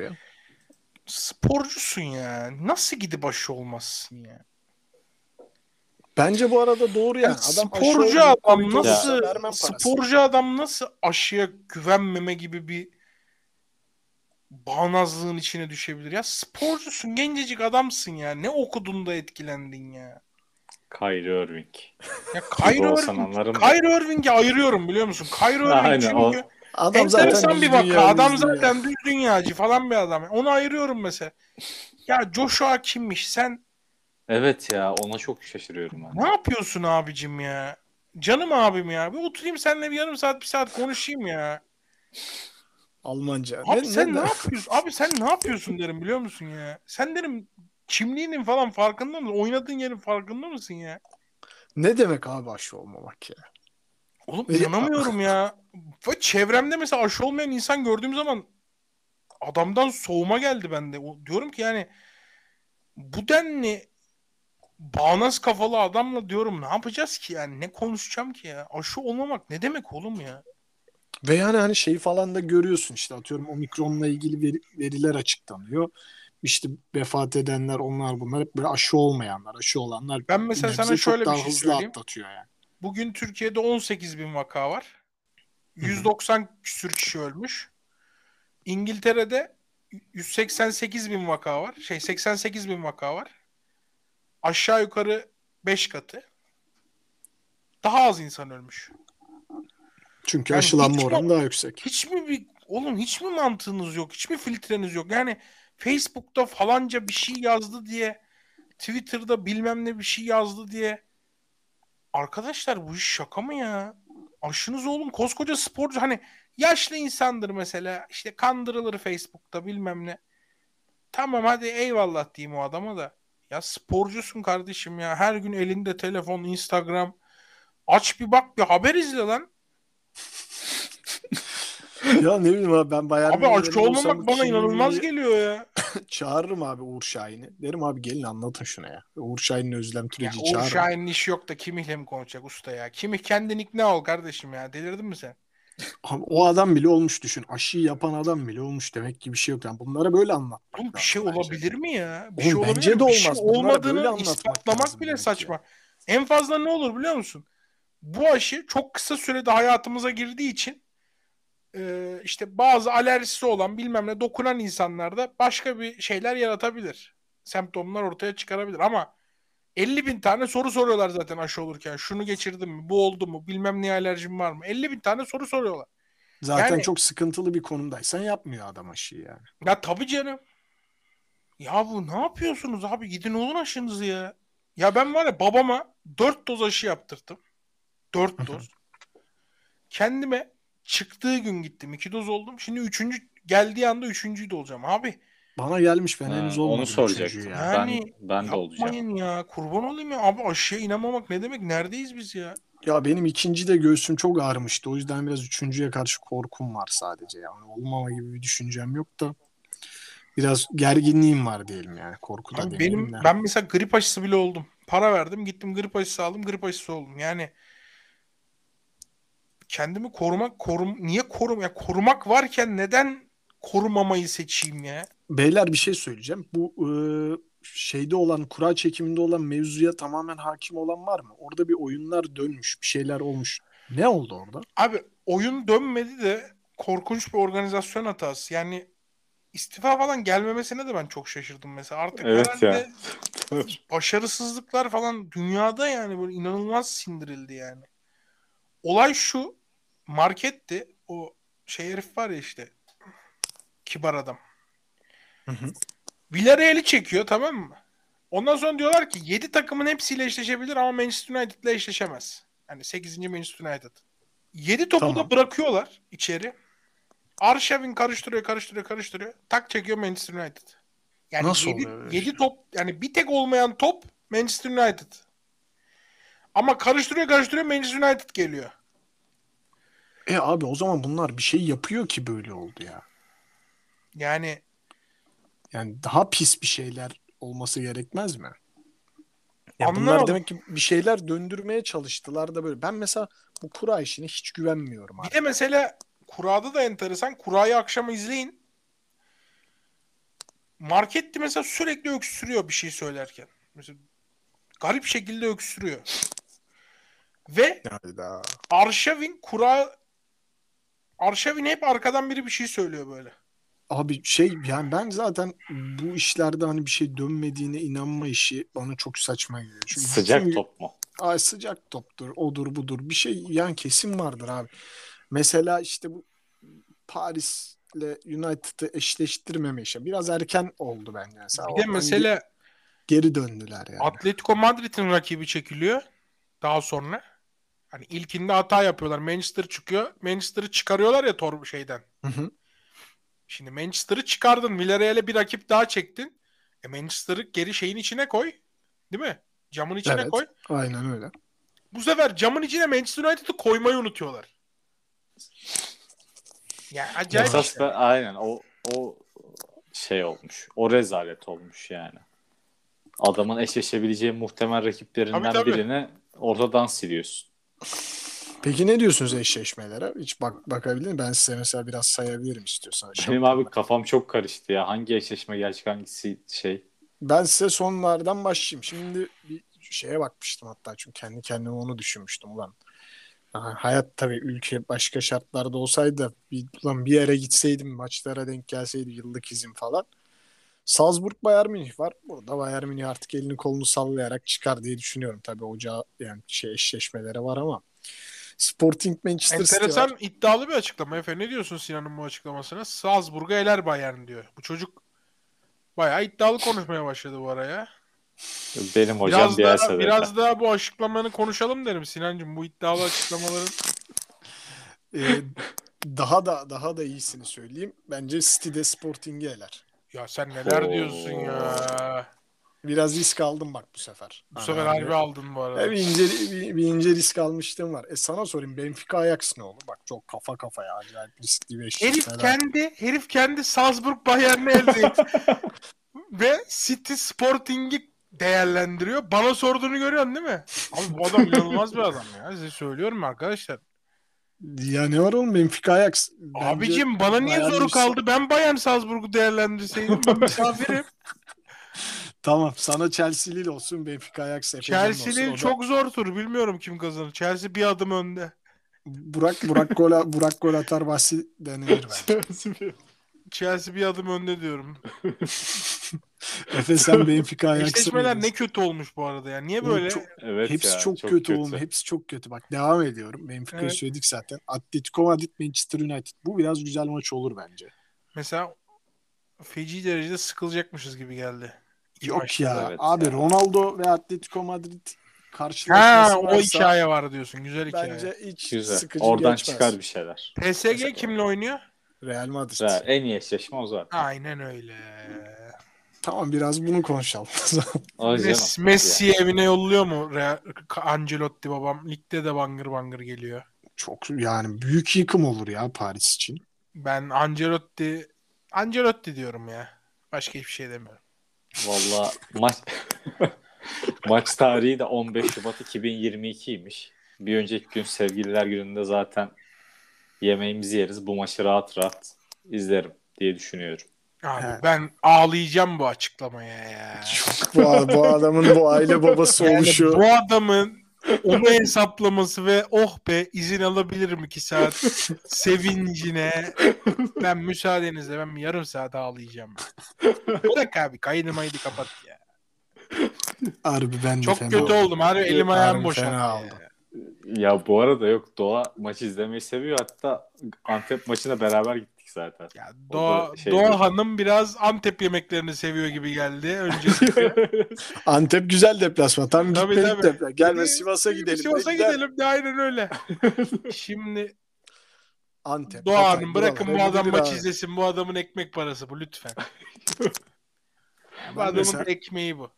Speaker 4: sporcusun ya. Nasıl gidip aşı olmazsın ya?
Speaker 3: Bence bu arada doğru yani.
Speaker 4: Yani
Speaker 3: Adam
Speaker 4: sporcu adam nasıl
Speaker 3: parasını.
Speaker 4: sporcu adam nasıl aşıya güvenmeme gibi bir bağnazlığın içine düşebilir ya sporcusun gencecik adamsın ya ne okudun da etkilendin ya
Speaker 2: Kyrie Irving.
Speaker 4: ya Kyrie Irving. Kyrie Irving'i ayırıyorum biliyor musun Kyrie Irving
Speaker 2: Aynen,
Speaker 4: çünkü
Speaker 2: o-
Speaker 3: Adam zaten
Speaker 4: bir vaka adam zaten düz dünyacı falan bir adam onu ayırıyorum mesela ya Joshua kimmiş sen
Speaker 2: Evet ya ona çok şaşırıyorum ben.
Speaker 4: Ne yapıyorsun abicim ya? Canım abim ya. Bir oturayım seninle bir yarım saat bir saat konuşayım ya.
Speaker 3: Almanca.
Speaker 4: Abi
Speaker 3: Ne-
Speaker 4: sen ne,
Speaker 3: ne-
Speaker 4: yapıyorsun? Abi sen ne yapıyorsun derim biliyor musun ya? Sen derim kimliğinin falan farkında mısın? Oynadığın yerin farkında mısın ya?
Speaker 3: Ne demek abi aşı olmamak ya?
Speaker 4: Oğlum
Speaker 3: Ya-
Speaker 4: inanamıyorum ya. Çevremde mesela aşı olmayan insan gördüğüm zaman adamdan soğuma geldi bende. Diyorum ki yani bu denli bağnaz kafalı adamla diyorum ne yapacağız ki yani ne konuşacağım ki ya aşı olmamak ne demek oğlum ya
Speaker 3: Ve yani hani şeyi falan da görüyorsun işte atıyorum omikronla ilgili veri- veriler açıklanıyor. İşte vefat edenler onlar bunlar hep böyle aşı olmayanlar, aşı olanlar
Speaker 4: Ben mesela sana şöyle bir şey söyleyeyim.
Speaker 3: atlatıyor yani.
Speaker 4: Bugün Türkiye'de 18 bin vaka var.
Speaker 3: Hı hı.
Speaker 4: 190 küsür kişi ölmüş. İngiltere'de 188 bin vaka var. Şey 88 bin vaka var. Aşağı yukarı 5 katı. Daha az insan ölmüş.
Speaker 3: Çünkü
Speaker 4: Yani
Speaker 3: aşılanma oranı daha yüksek.
Speaker 4: Hiç mi bir oğlum hiç mi mantığınız yok? Hiç mi filtreniz yok? Yani Facebook'ta falanca bir şey yazdı diye Twitter'da bilmem ne bir şey yazdı diye arkadaşlar bu iş şaka mı ya? Aşınız oğlum koskoca sporcu hani yaşlı insandır mesela işte kandırılır Facebook'ta bilmem ne. Tamam hadi eyvallah diyeyim o adama da. Ya sporcusun kardeşim ya. Her gün elinde telefon, Instagram. Aç bir bak bir haber izle lan. <laughs>
Speaker 3: ya ne bileyim abi ben Bayern
Speaker 4: Abi
Speaker 3: olsam
Speaker 4: olmamak bana inanılmaz geliyor ya. <laughs>
Speaker 3: Çağırırım abi Uğur Şahin'i. Derim abi gelin anlatın şuna ya. Uğur Şahin'le Özlem
Speaker 4: ya
Speaker 3: Türeci
Speaker 4: Uğur
Speaker 3: çağırırım.
Speaker 4: Şahin'in işi yok da Kimih'le mi konuşacak usta ya? Kimih kendin ikna ol kardeşim ya. Delirdin mi sen? <laughs>
Speaker 3: Abi o adam bile olmuş düşün. Aşıyı yapan adam bile olmuş. Demek ki bir şey yok. Yani bunlara böyle anlatmak
Speaker 4: Oğlum bir şey
Speaker 3: bence.
Speaker 4: olabilir mi ya? Bir
Speaker 3: Oğlum
Speaker 4: şey olabilir
Speaker 3: bence de
Speaker 4: Bir şey
Speaker 3: olmaz. Bunlara böyle
Speaker 4: olmadığını ispatlamak bile saçma. En fazla ne olur biliyor musun? Bu aşı çok kısa sürede hayatımıza girdiği için e, işte bazı alerjisi olan bilmem ne dokunan insanlarda başka bir şeyler yaratabilir. Semptomlar ortaya çıkarabilir ama 50 bin tane soru soruyorlar zaten aşı olurken. Şunu geçirdim mi? Bu oldu mu? Bilmem neye alerjim var mı? 50 bin tane soru soruyorlar.
Speaker 3: Zaten
Speaker 4: Yani-
Speaker 3: çok sıkıntılı bir konumdaysan yapmıyor adam aşıyı yani.
Speaker 4: Ya tabii canım. Ya bu ne yapıyorsunuz abi? Gidin olun aşınızı ya. Ya ben var ya babama 4 doz aşı yaptırdım. 4 doz. Kendime çıktığı gün gittim. 2 doz oldum. Şimdi 3. geldiği anda 3.'yü de olacağım. Abi
Speaker 3: Bana gelmiş ben
Speaker 2: Ha,
Speaker 3: henüz
Speaker 2: onu
Speaker 3: olmadım.
Speaker 2: soracaktım.
Speaker 3: üçüncü ya.
Speaker 4: Yani
Speaker 2: ben ben de olacağım.
Speaker 4: ya. Kurban olayım ya. Abi aşıya inanmamak ne demek? Neredeyiz biz ya?
Speaker 3: Ya benim ikinci de göğsüm çok ağrımıştı. O yüzden biraz üçüncüye karşı korkum var sadece. Yani olmama gibi bir düşüncem yok da. Biraz gerginliğim var diyelim yani. Korku da
Speaker 4: Abi benim ben mesela grip aşısı bile oldum. Para verdim, gittim grip aşısı aldım, grip aşısı oldum. Yani kendimi korumak korum niye korum ya korumak varken neden korumamayı seçeyim ya?
Speaker 3: Beyler bir şey söyleyeceğim. Bu e, şeyde olan, kura çekiminde olan mevzuya tamamen hakim olan var mı? Orada bir oyunlar dönmüş, bir şeyler olmuş. Ne oldu orada?
Speaker 4: Abi oyun dönmedi de korkunç bir organizasyon hatası. Yani istifa falan gelmemesine de ben çok şaşırdım mesela. Artık
Speaker 2: Evet
Speaker 4: herhalde
Speaker 2: ya. <laughs>
Speaker 4: başarısızlıklar falan dünyada yani böyle inanılmaz sindirildi yani. Olay şu marketti. O şey herif var ya işte kibar adam.
Speaker 3: Hı hı.
Speaker 4: Villarreal'i çekiyor tamam mı? Ondan sonra diyorlar ki 7 takımın hepsiyle eşleşebilir ama Manchester United'la eşleşemez. Yani 8. Manchester United. 7 topu
Speaker 3: Tamam.
Speaker 4: da bırakıyorlar içeri. Arşavin karıştırıyor, karıştırıyor, karıştırıyor. Tak çekiyor Manchester United. Yani
Speaker 3: Nasıl
Speaker 4: 7,
Speaker 3: oluyor öyle şey?
Speaker 4: top yani bir tek olmayan top Manchester United. Ama karıştırıyor, karıştırıyor Manchester United geliyor.
Speaker 3: E abi o zaman bunlar bir şey yapıyor ki böyle oldu ya.
Speaker 4: Yani
Speaker 3: Yani daha pis bir şeyler olması gerekmez mi? Ya bunlar demek ki bir şeyler döndürmeye çalıştılar da böyle. Ben mesela bu kura işine hiç güvenmiyorum abi.
Speaker 4: Bir de mesela kurada da enteresan. Kurayı akşam izleyin. Marketti mesela sürekli öksürüyor bir şey söylerken. Mesela garip şekilde öksürüyor. Ve
Speaker 3: Hayda.
Speaker 4: Arşavin kura Arşavin hep arkadan biri bir şey söylüyor böyle.
Speaker 3: Abi şey yani ben zaten bu işlerde hani bir şey dönmediğine inanma işi bana çok saçma geliyor. Çünkü
Speaker 2: Sıcak
Speaker 3: bütün-
Speaker 2: top mu?
Speaker 3: Ay sıcak toptur, odur budur. Bir şey yani kesin vardır abi. Mesela işte bu Paris'le United'ı eşleştirmeme işi. Biraz erken oldu bence. Mesela
Speaker 4: Bir de mesele
Speaker 3: ge- geri döndüler yani.
Speaker 4: Atletico Madrid'in rakibi çekiliyor. Daha sonra. Hani ilkinde hata yapıyorlar. Manchester çıkıyor. Manchester'ı çıkarıyorlar ya tor şeyden.
Speaker 3: Hı hı.
Speaker 4: Şimdi Manchester'ı çıkardın. Villarreal'e bir rakip daha çektin. E Manchester'ı geri şeyin içine koy. Değil mi? Camın içine
Speaker 3: Evet.
Speaker 4: koy.
Speaker 3: Aynen öyle.
Speaker 4: Bu sefer camın içine Manchester United'ı koymayı unutuyorlar. Yani acayip
Speaker 2: Esas
Speaker 4: işte.
Speaker 2: da aynen o o şey olmuş. O rezalet olmuş yani. Adamın eşleşebileceği muhtemel rakiplerinden
Speaker 4: Tabii, tabii.
Speaker 2: birini ortadan siliyorsun.
Speaker 3: Peki ne diyorsunuz eşleşmelere? Hiç bak bakabilir? Ben size mesela biraz sayabilirim istiyorsanız.
Speaker 2: Benim abi kafam çok karıştı ya. Hangi eşleşme gerçek hangisi şey.
Speaker 3: Ben size sonlardan başlayayım. Şimdi bir şeye bakmıştım hatta çünkü kendi kendime onu düşünmüştüm ulan. Ha, Hayat tabii ülke başka şartlarda olsaydı bir, ulan bir yere gitseydim maçlara denk gelseydi yıllık izin falan. Salzburg Bayern Münih var. Burada Bayern Münih artık elini kolunu sallayarak çıkar diye düşünüyorum. Tabii ocağı yani şey eşleşmeleri var ama Sporting Manchester City var.
Speaker 4: Enteresan iddialı bir açıklama. Efe ne diyorsun Sinan'ın bu açıklamasına? Salzburg'a eler Bayern diyor. Bu çocuk bayağı iddialı konuşmaya başladı bu araya.
Speaker 2: Benim hocam
Speaker 4: Biraz
Speaker 2: Bielsa
Speaker 4: daha, biraz daha bu açıklamanı konuşalım derim Sinancığım. Bu iddialı açıklamaların
Speaker 3: Ee, daha da daha da iyisini söyleyeyim. Bence City'de Sporting'i eler.
Speaker 4: Ya sen neler
Speaker 2: Oo.
Speaker 4: diyorsun ya.
Speaker 3: Biraz risk aldım bak bu sefer.
Speaker 4: Bu sefer harbi aldın bu arada.
Speaker 3: E, bir ince, bir, bir ince risk almıştım var. E sana sorayım Benfica Ajax ne olur? Bak çok kafa kafaya acayip riskli bir
Speaker 4: Herif
Speaker 3: eşleşme.
Speaker 4: kendi herif kendi Salzburg Bayern'i elde etti. <laughs> Ve City Sporting'i değerlendiriyor. Bana sorduğunu görüyorsun değil mi? <laughs> Abi bu adam inanılmaz bir adam ya. Size söylüyorum arkadaşlar.
Speaker 3: Ya ne var oğlum Benfica Ajax? Bence
Speaker 4: Abicim bana niye
Speaker 3: Bayern
Speaker 4: zoru kaldı? Ben Bayern Salzburg'u değerlendirseydim. <laughs> Ben misafirim.
Speaker 3: Tamam sana Chelsea'li olsun Benfica Ajax.
Speaker 4: Chelsea'li çok zor tur. Bilmiyorum kim kazanır. Chelsea bir adım önde.
Speaker 3: Burak, Burak, <laughs> gol, Burak gol atar bahsi denilir bence.
Speaker 4: Chelsea bir adım önde diyorum. <laughs> <laughs>
Speaker 3: Efe sen Benfica Ajax'ı
Speaker 4: Eşleşmeler ne kötü olmuş bu arada ya. Niye böyle?
Speaker 3: çok-
Speaker 2: evet
Speaker 3: Hepsi
Speaker 2: ya,
Speaker 3: çok, kötü, oğlum. Hepsi çok kötü. Bak devam ediyorum. Benfica'yı
Speaker 4: Evet.
Speaker 3: söyledik zaten. Atletico Madrid Manchester United. Bu biraz güzel maç olur bence.
Speaker 4: Mesela feci derecede sıkılacakmışız gibi geldi. İki
Speaker 3: Yok
Speaker 4: maçta.
Speaker 3: ya.
Speaker 2: evet
Speaker 3: abi
Speaker 2: ya.
Speaker 3: Ronaldo ve Atletico Madrid
Speaker 4: Ha
Speaker 3: karşılaşması
Speaker 4: o
Speaker 3: varsa
Speaker 4: hikaye var diyorsun. Güzel hikaye.
Speaker 3: bence hiç
Speaker 2: Güzel.
Speaker 3: sıkıcı
Speaker 2: Oradan
Speaker 3: geçmez.
Speaker 2: çıkar bir şeyler.
Speaker 4: PSG kimle oynuyor?
Speaker 3: Real Madrid.
Speaker 2: Güzel. En iyi eşleşme o zaten.
Speaker 4: Aynen öyle.
Speaker 3: Tamam biraz bunu konuşalım. <laughs>
Speaker 2: O canım.
Speaker 4: Messi, Messi evine yolluyor mu? Real, Ancelotti babam. Ligde de bangır bangır geliyor.
Speaker 3: Çok yani büyük yıkım olur ya Paris için.
Speaker 4: Ben Ancelotti Ancelotti diyorum ya. Başka hiçbir şey demiyorum.
Speaker 2: Valla maç <laughs> maç tarihi de 15 Şubat 2022'ymiş. Bir önceki gün sevgililer gününde zaten yemeğimizi yeriz. Bu maçı rahat rahat izlerim diye düşünüyorum.
Speaker 4: Abi
Speaker 3: Evet.
Speaker 4: ben ağlayacağım bu açıklamaya ya.
Speaker 3: bu, bu adamın bu aile babası
Speaker 4: Yani
Speaker 3: oluşu.
Speaker 4: bu adamın onu hesaplaması ve oh be izin alabilirim iki saat sevincine. Ben müsaadenizle ben yarım saat ağlayacağım. Bırak abi kaydı maydı kapat ya.
Speaker 3: Harbi ben de
Speaker 4: Çok
Speaker 3: fena
Speaker 4: kötü
Speaker 3: oldum.
Speaker 4: oldum. Harbi elim ayağım boşaldı. Ya
Speaker 2: bu arada yok Doğa maç izlemeyi seviyor. Hatta Antep maçına beraber gittik zaten.
Speaker 4: Ya Doğa,
Speaker 2: şey
Speaker 4: Doğa. Hanım biraz Antep yemeklerini seviyor gibi geldi. Öncelikle. <laughs>
Speaker 3: Antep güzel deplasman. Tam
Speaker 4: Tabii,
Speaker 3: gitmedik
Speaker 4: tabii.
Speaker 3: deplasman. Gelme Sivas'a gidelim. de
Speaker 4: Sivas'a gidelim de aynen öyle. <laughs> Şimdi
Speaker 3: Antep.
Speaker 4: Doğa
Speaker 3: Hatay,
Speaker 4: Hanım bırakın bu adam maç
Speaker 3: abi.
Speaker 4: izlesin. Bu adamın ekmek parası bu lütfen. bu adamın
Speaker 3: mesela-
Speaker 4: ekmeği bu.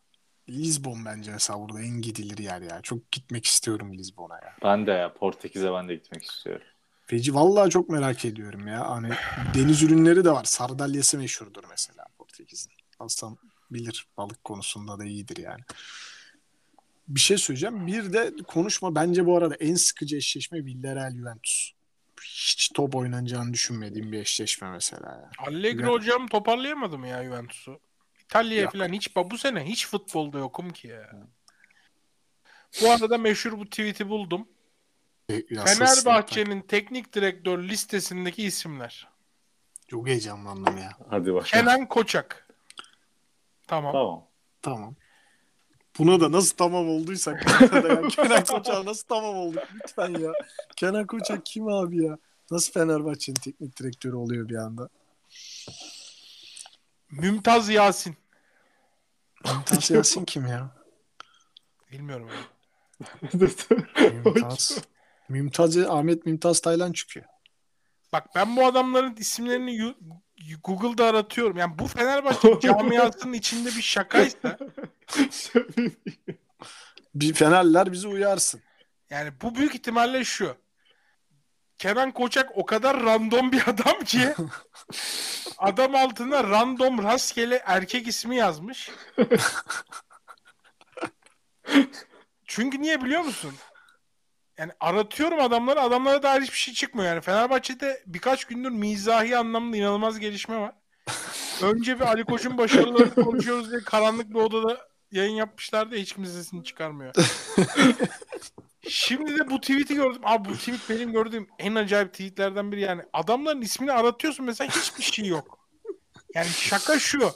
Speaker 3: Lisbon bence mesela burada en gidilir yer ya. Çok gitmek istiyorum Lisbon'a ya.
Speaker 2: ben de ya Portekiz'e ben de gitmek istiyorum.
Speaker 3: Feci vallahi çok merak ediyorum ya. Hani deniz ürünleri de var. Sardalyası meşhurdur mesela Portekiz'in. Aslan bilir balık konusunda da iyidir yani. Bir şey söyleyeceğim. Bir de konuşma bence bu arada en sıkıcı eşleşme Villarreal Juventus. Hiç top oynanacağını düşünmediğim bir eşleşme mesela ya.
Speaker 4: Allegri
Speaker 3: Ya-
Speaker 4: hocam toparlayamadı mı ya Juventus'u? İtalya'ya falan hiç bu sene hiç futbolda yokum ki ya. Bu arada meşhur bu tweet'i buldum.
Speaker 3: E,
Speaker 4: Fenerbahçe'nin teknik direktör listesindeki isimler.
Speaker 3: Çok heyecanlandım ya.
Speaker 2: Hadi bakalım.
Speaker 4: Kenan Koçak. Tamam.
Speaker 2: Tamam.
Speaker 3: Tamam. Buna da nasıl tamam olduysak. <laughs> Kenan Koçak nasıl tamam olduk lütfen ya. Kenan Koçak kim abi ya? Nasıl Fenerbahçe'nin teknik direktörü oluyor bir anda?
Speaker 4: Mümtaz Yasin.
Speaker 3: Mümtaz Yasin kim ya?
Speaker 4: Bilmiyorum. <laughs>
Speaker 3: Mümtaz. Mümtaz Ahmet Mümtaz Taylan çıkıyor.
Speaker 4: Bak ben bu adamların isimlerini Google'da aratıyorum. Yani bu Fenerbahçe <laughs> camiasının içinde bir şakaysa <laughs>
Speaker 3: Bir Fenerler bizi uyarsın.
Speaker 4: yani bu büyük ihtimalle şu. Kenan Koçak o kadar random bir adam ki <laughs> adam altına random rastgele erkek ismi yazmış. Çünkü niye biliyor musun? Yani aratıyorum adamları adamlara dair hiçbir şey çıkmıyor. Yani Fenerbahçe'de birkaç gündür mizahi anlamda inanılmaz gelişme var. <laughs> Önce bir Ali Koç'un başarılarını konuşuyoruz diye karanlık bir odada yayın yapmışlardı ya hiç kimse sesini çıkarmıyor. <laughs> Şimdi de bu tweet'i gördüm. Abi bu tweet benim gördüğüm en acayip tweetlerden biri yani. Adamların ismini aratıyorsun mesela hiçbir şey yok. Yani şaka şu.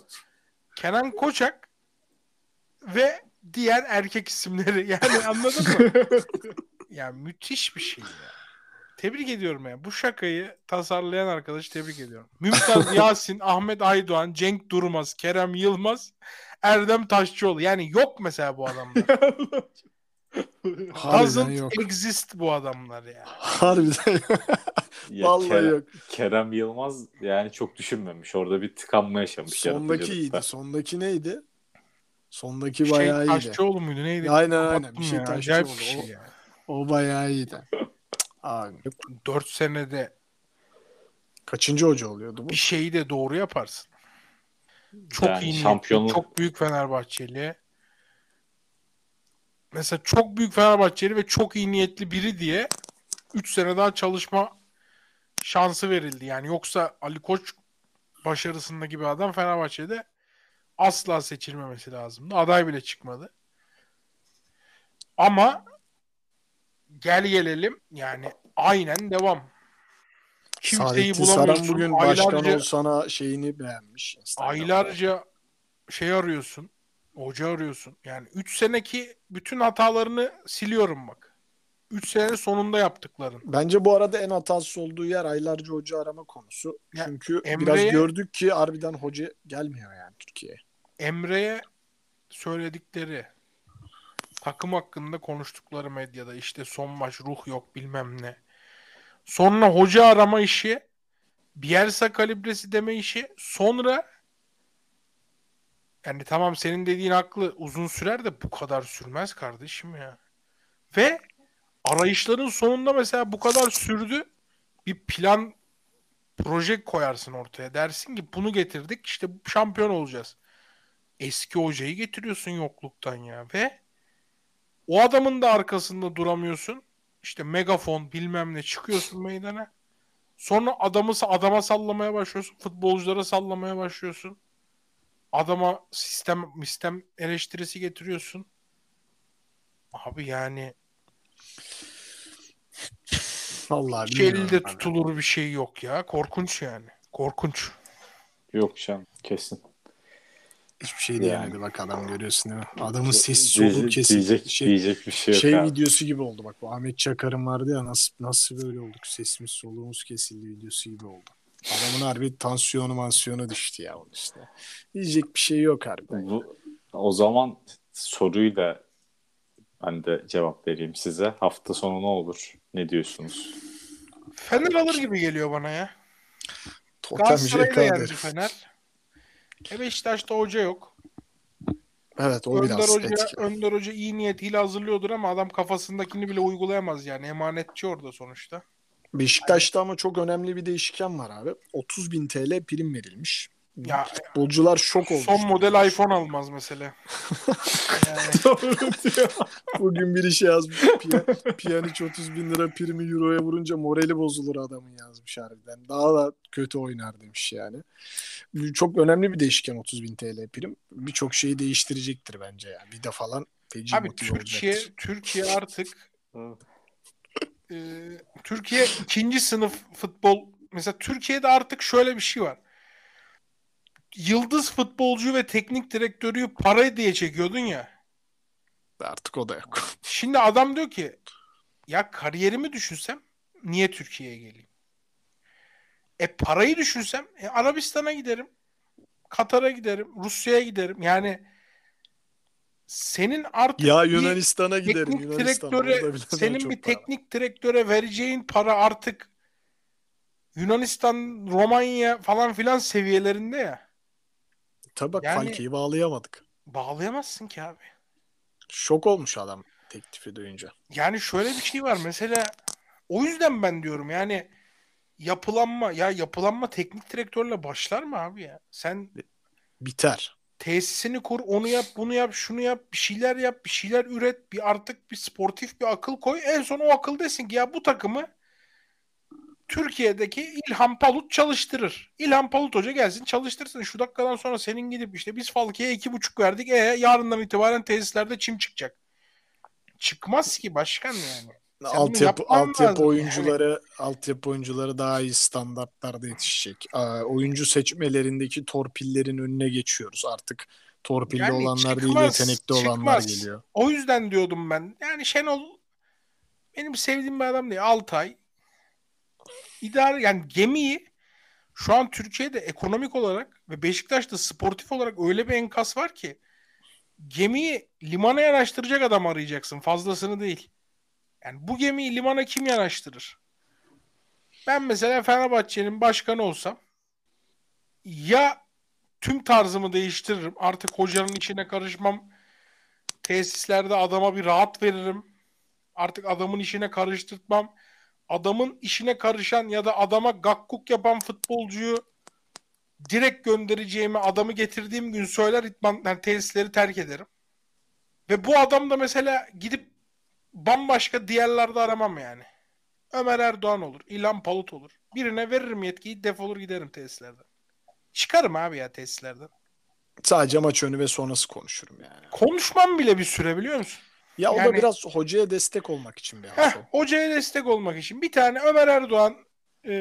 Speaker 4: Kenan Koçak ve diğer erkek isimleri. Yani anladın mı? <laughs> ya müthiş bir şey ya. Tebrik ediyorum ya. Bu şakayı tasarlayan arkadaşı tebrik ediyorum. Mümtaz <laughs> Yasin, Ahmet Aydoğan, Cenk Durmaz, Kerem Yılmaz, Erdem Taşçıoğlu. Yani yok mesela bu adamlar. <laughs> Doesn't
Speaker 3: yok.
Speaker 4: exist bu adamlar ya.
Speaker 3: Harbiden yok. <laughs>
Speaker 2: Ya
Speaker 3: Vallahi
Speaker 2: Kerem,
Speaker 3: yok.
Speaker 2: Kerem Yılmaz yani çok düşünmemiş. Orada bir tıkanma yaşamış.
Speaker 3: Sondaki iyiydi. Sondaki neydi? Sondaki
Speaker 4: Şey,
Speaker 3: bayağı iyiydi.
Speaker 4: Taşçıoğlu muydu neydi?
Speaker 3: Aynen, aynen.
Speaker 4: Kapattım
Speaker 3: Bir şey
Speaker 4: ya.
Speaker 3: Taşçıoğlu.
Speaker 4: Bir şey
Speaker 3: O-
Speaker 4: ya.
Speaker 3: O bayağı iyiydi. Abi.
Speaker 4: 4 senede
Speaker 3: Kaçıncı hoca oluyordu bu?
Speaker 4: bir şeyi de doğru yaparsın. Çok
Speaker 2: Yani
Speaker 4: iyi niyetli,
Speaker 2: şampiyonluk-
Speaker 4: çok büyük Fenerbahçeli. Mesela çok büyük Fenerbahçeli ve çok iyi niyetli biri diye 3 sene daha çalışma şansı verildi. Yani yoksa Ali Koç başarısındaki bir adam Fenerbahçe'de asla seçilmemesi lazımdı. Aday bile çıkmadı. Ama gel gelelim yani aynen devam. Kimseyi
Speaker 3: Saadettin Saran
Speaker 4: bulamıyorsun.
Speaker 3: bugün başkan
Speaker 4: Aylarca-
Speaker 3: olsana şeyini beğenmiş. Instagram'da.
Speaker 4: aylarca şey arıyorsun. Hoca arıyorsun. Yani 3 seneki bütün hatalarını siliyorum bak. 3 sene sonunda yaptıkların.
Speaker 3: Bence bu arada en hatasız olduğu yer aylarca hoca arama konusu.
Speaker 4: Ya,
Speaker 3: Çünkü
Speaker 4: Emre'ye-
Speaker 3: biraz gördük ki harbiden hoca gelmiyor yani Türkiye'ye.
Speaker 4: Emre'ye söyledikleri takım hakkında konuştukları medyada işte son maç ruh yok bilmem ne. Sonra hoca arama işi Bielsa kalibresi deme işi sonra yani tamam senin dediğin haklı uzun sürer de bu kadar sürmez kardeşim ya. Ve arayışların sonunda mesela bu kadar sürdü bir plan proje koyarsın ortaya. Dersin ki bunu getirdik işte şampiyon olacağız. Eski hocayı getiriyorsun yokluktan ya ve o adamın da arkasında duramıyorsun. İşte megafon bilmem ne çıkıyorsun meydana. Sonra adamı adama sallamaya başlıyorsun. Futbolculara sallamaya başlıyorsun. Adama sistem sistem eleştirisi getiriyorsun. Abi yani
Speaker 3: Vallahi bilmiyorum
Speaker 4: elde
Speaker 3: abi.
Speaker 4: tutulur bir şey yok ya. Korkunç yani. Korkunç.
Speaker 2: Yok can kesin.
Speaker 3: Hiçbir şey
Speaker 2: Yani.
Speaker 3: diyemedi bak adam görüyorsun değil mi? Adamın sesi soluğu kesildi.
Speaker 2: Diyecek,
Speaker 3: Şey,
Speaker 2: diyecek bir şey yok
Speaker 3: şey
Speaker 2: abi.
Speaker 3: videosu gibi oldu bak. Bu Ahmet Çakar'ın vardı ya nasıl nasıl böyle olduk sesimiz soluğumuz kesildi videosu gibi oldu. Adamın harbi tansiyonu mansiyonu düştü ya onun işte. Diyecek bir şey yok harbiden.
Speaker 2: Bu, o zaman soruyla ben de cevap vereyim size. Hafta sonu ne olur? Ne diyorsunuz?
Speaker 4: Fener alır gibi geliyor bana ya. Da yendi. Fener. E Beşiktaş'ta hoca yok.
Speaker 3: Evet o
Speaker 4: Önder
Speaker 3: biraz
Speaker 4: Hoca,
Speaker 3: etki.
Speaker 4: Önder Hoca iyi niyetiyle hazırlıyordur ama adam kafasındakini bile uygulayamaz yani. Emanetçi orada sonuçta.
Speaker 3: Beşiktaş'ta ama çok önemli bir değişken var abi. 30 bin TL prim verilmiş.
Speaker 4: Ya
Speaker 3: Futbolcular şok oldu.
Speaker 4: son model iPhone almaz mesela. <laughs> <laughs> yani,
Speaker 3: Bugün biri şey yazmış. Piyan- Piyaniç 30 bin lira primi euroya vurunca morali bozulur adamın yazmış harbiden. Daha da kötü oynar demiş yani. Çok önemli bir değişken 30 bin TL prim. Birçok şeyi değiştirecektir bence yani. Bir de falan Feci
Speaker 4: Abi Türkiye
Speaker 3: olacaktır.
Speaker 4: Türkiye artık e, Türkiye ikinci sınıf futbol mesela Türkiye'de artık şöyle bir şey var. Yıldız futbolcu ve teknik direktörü para diye çekiyordun ya.
Speaker 3: Artık o da yok. <laughs>
Speaker 4: Şimdi adam diyor ki ya kariyerimi düşünsem niye Türkiye'ye geleyim? E parayı düşünsem e, Arabistan'a giderim. Katar'a giderim. Rusya'ya giderim. Yani senin artık
Speaker 3: Ya
Speaker 4: bir
Speaker 3: Yunanistan'a giderim.
Speaker 4: teknik
Speaker 3: Yunanistan,
Speaker 4: direktöre senin bir
Speaker 3: para.
Speaker 4: teknik direktöre vereceğin para artık Yunanistan, Romanya falan filan seviyelerinde ya.
Speaker 3: Tabii bak
Speaker 4: Yani-
Speaker 3: Falke'yi bağlayamadık.
Speaker 4: Bağlayamazsın ki abi.
Speaker 3: Şok olmuş adam teklifi duyunca.
Speaker 4: Yani şöyle bir şey var mesela o yüzden ben diyorum yani yapılanma ya yapılanma teknik direktörle başlar mı abi ya? Sen
Speaker 3: Biter.
Speaker 4: tesisini kur, onu yap, bunu yap, şunu yap, bir şeyler yap, bir şeyler üret, bir artık bir sportif bir akıl koy. En son o akıl desin ki ya bu takımı Türkiye'deki İlhan Palut çalıştırır. İlhan Palut Hoca gelsin çalıştırsın. Şu dakikadan sonra senin gidip işte biz Falki'ye iki buçuk verdik. E yarından itibaren tesislerde çim çıkacak. Çıkmaz ki başkan yani. Sen
Speaker 3: altyapı altyapı oyuncuları altyapı oyuncuları daha iyi standartlarda yetişecek. Aa, oyuncu seçmelerindeki torpillerin önüne geçiyoruz. Artık torpilli
Speaker 4: Yani
Speaker 3: olanlar değil
Speaker 4: çıkmaz,
Speaker 3: yetenekli olanlar
Speaker 4: çıkmaz.
Speaker 3: geliyor.
Speaker 4: O yüzden diyordum ben. Yani Şenol benim sevdiğim bir adam değil. Altay idare yani gemiyi şu an Türkiye'de ekonomik olarak ve Beşiktaş'ta sportif olarak öyle bir enkaz var ki gemiyi limana yanaştıracak adam arayacaksın. Fazlasını değil. Yani bu gemiyi limana kim yanaştırır? Ben mesela Fenerbahçe'nin başkanı olsam ya tüm tarzımı değiştiririm. Artık hocanın içine karışmam. Tesislerde adama bir rahat veririm. Artık adamın işine karıştırtmam. Adamın işine karışan ya da adama gakkuk yapan futbolcuyu direkt göndereceğimi adamı getirdiğim gün söyler itman, yani tesisleri terk ederim. Ve bu adam da mesela gidip bambaşka diğerlerde aramam yani. Ömer Erdoğan olur, İlhan Palut olur. Birine veririm yetkiyi defolur giderim tesislerden. Çıkarım abi ya tesislerden.
Speaker 3: Sadece maç önü ve sonrası konuşurum yani.
Speaker 4: Konuşmam bile bir süre biliyor musun?
Speaker 3: Ya o da
Speaker 4: Yani-
Speaker 3: biraz hocaya destek olmak için bir
Speaker 4: Heh, hocaya destek olmak için bir tane Ömer Erdoğan e,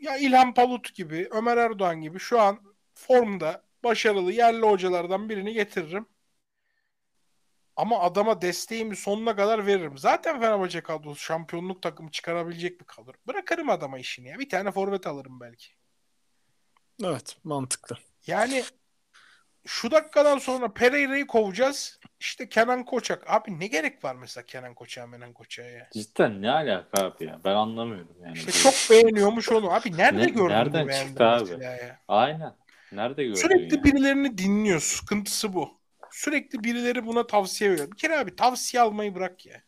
Speaker 4: ya İlhan Palut gibi Ömer Erdoğan gibi şu an formda başarılı yerli hocalardan birini getiririm. Ama adama desteğimi sonuna kadar veririm. Zaten Fenerbahçe kadrosu şampiyonluk takımı çıkarabilecek bir kadro. Bırakırım adama işini ya. Bir tane forvet alırım belki.
Speaker 3: Evet mantıklı.
Speaker 4: Yani şu dakikadan sonra Pereira'yı kovacağız. İşte Kenan Koçak. Abi ne gerek var mesela Kenan Koçak'a, Menan Koçak'a ya?
Speaker 2: Cidden ne alaka abi ya? Ben anlamıyorum yani.
Speaker 4: İşte çok beğeniyormuş onu. Abi nerede
Speaker 2: Ne-
Speaker 4: gördün
Speaker 2: nereden
Speaker 4: bu beğendin
Speaker 2: çıktı abi?
Speaker 4: ya?
Speaker 2: Aynen. Nerede gördün
Speaker 4: Sürekli
Speaker 2: ya?
Speaker 4: birilerini dinliyor. Sıkıntısı bu. Sürekli birileri buna tavsiye veriyor. Bir kere abi tavsiye almayı bırak ya.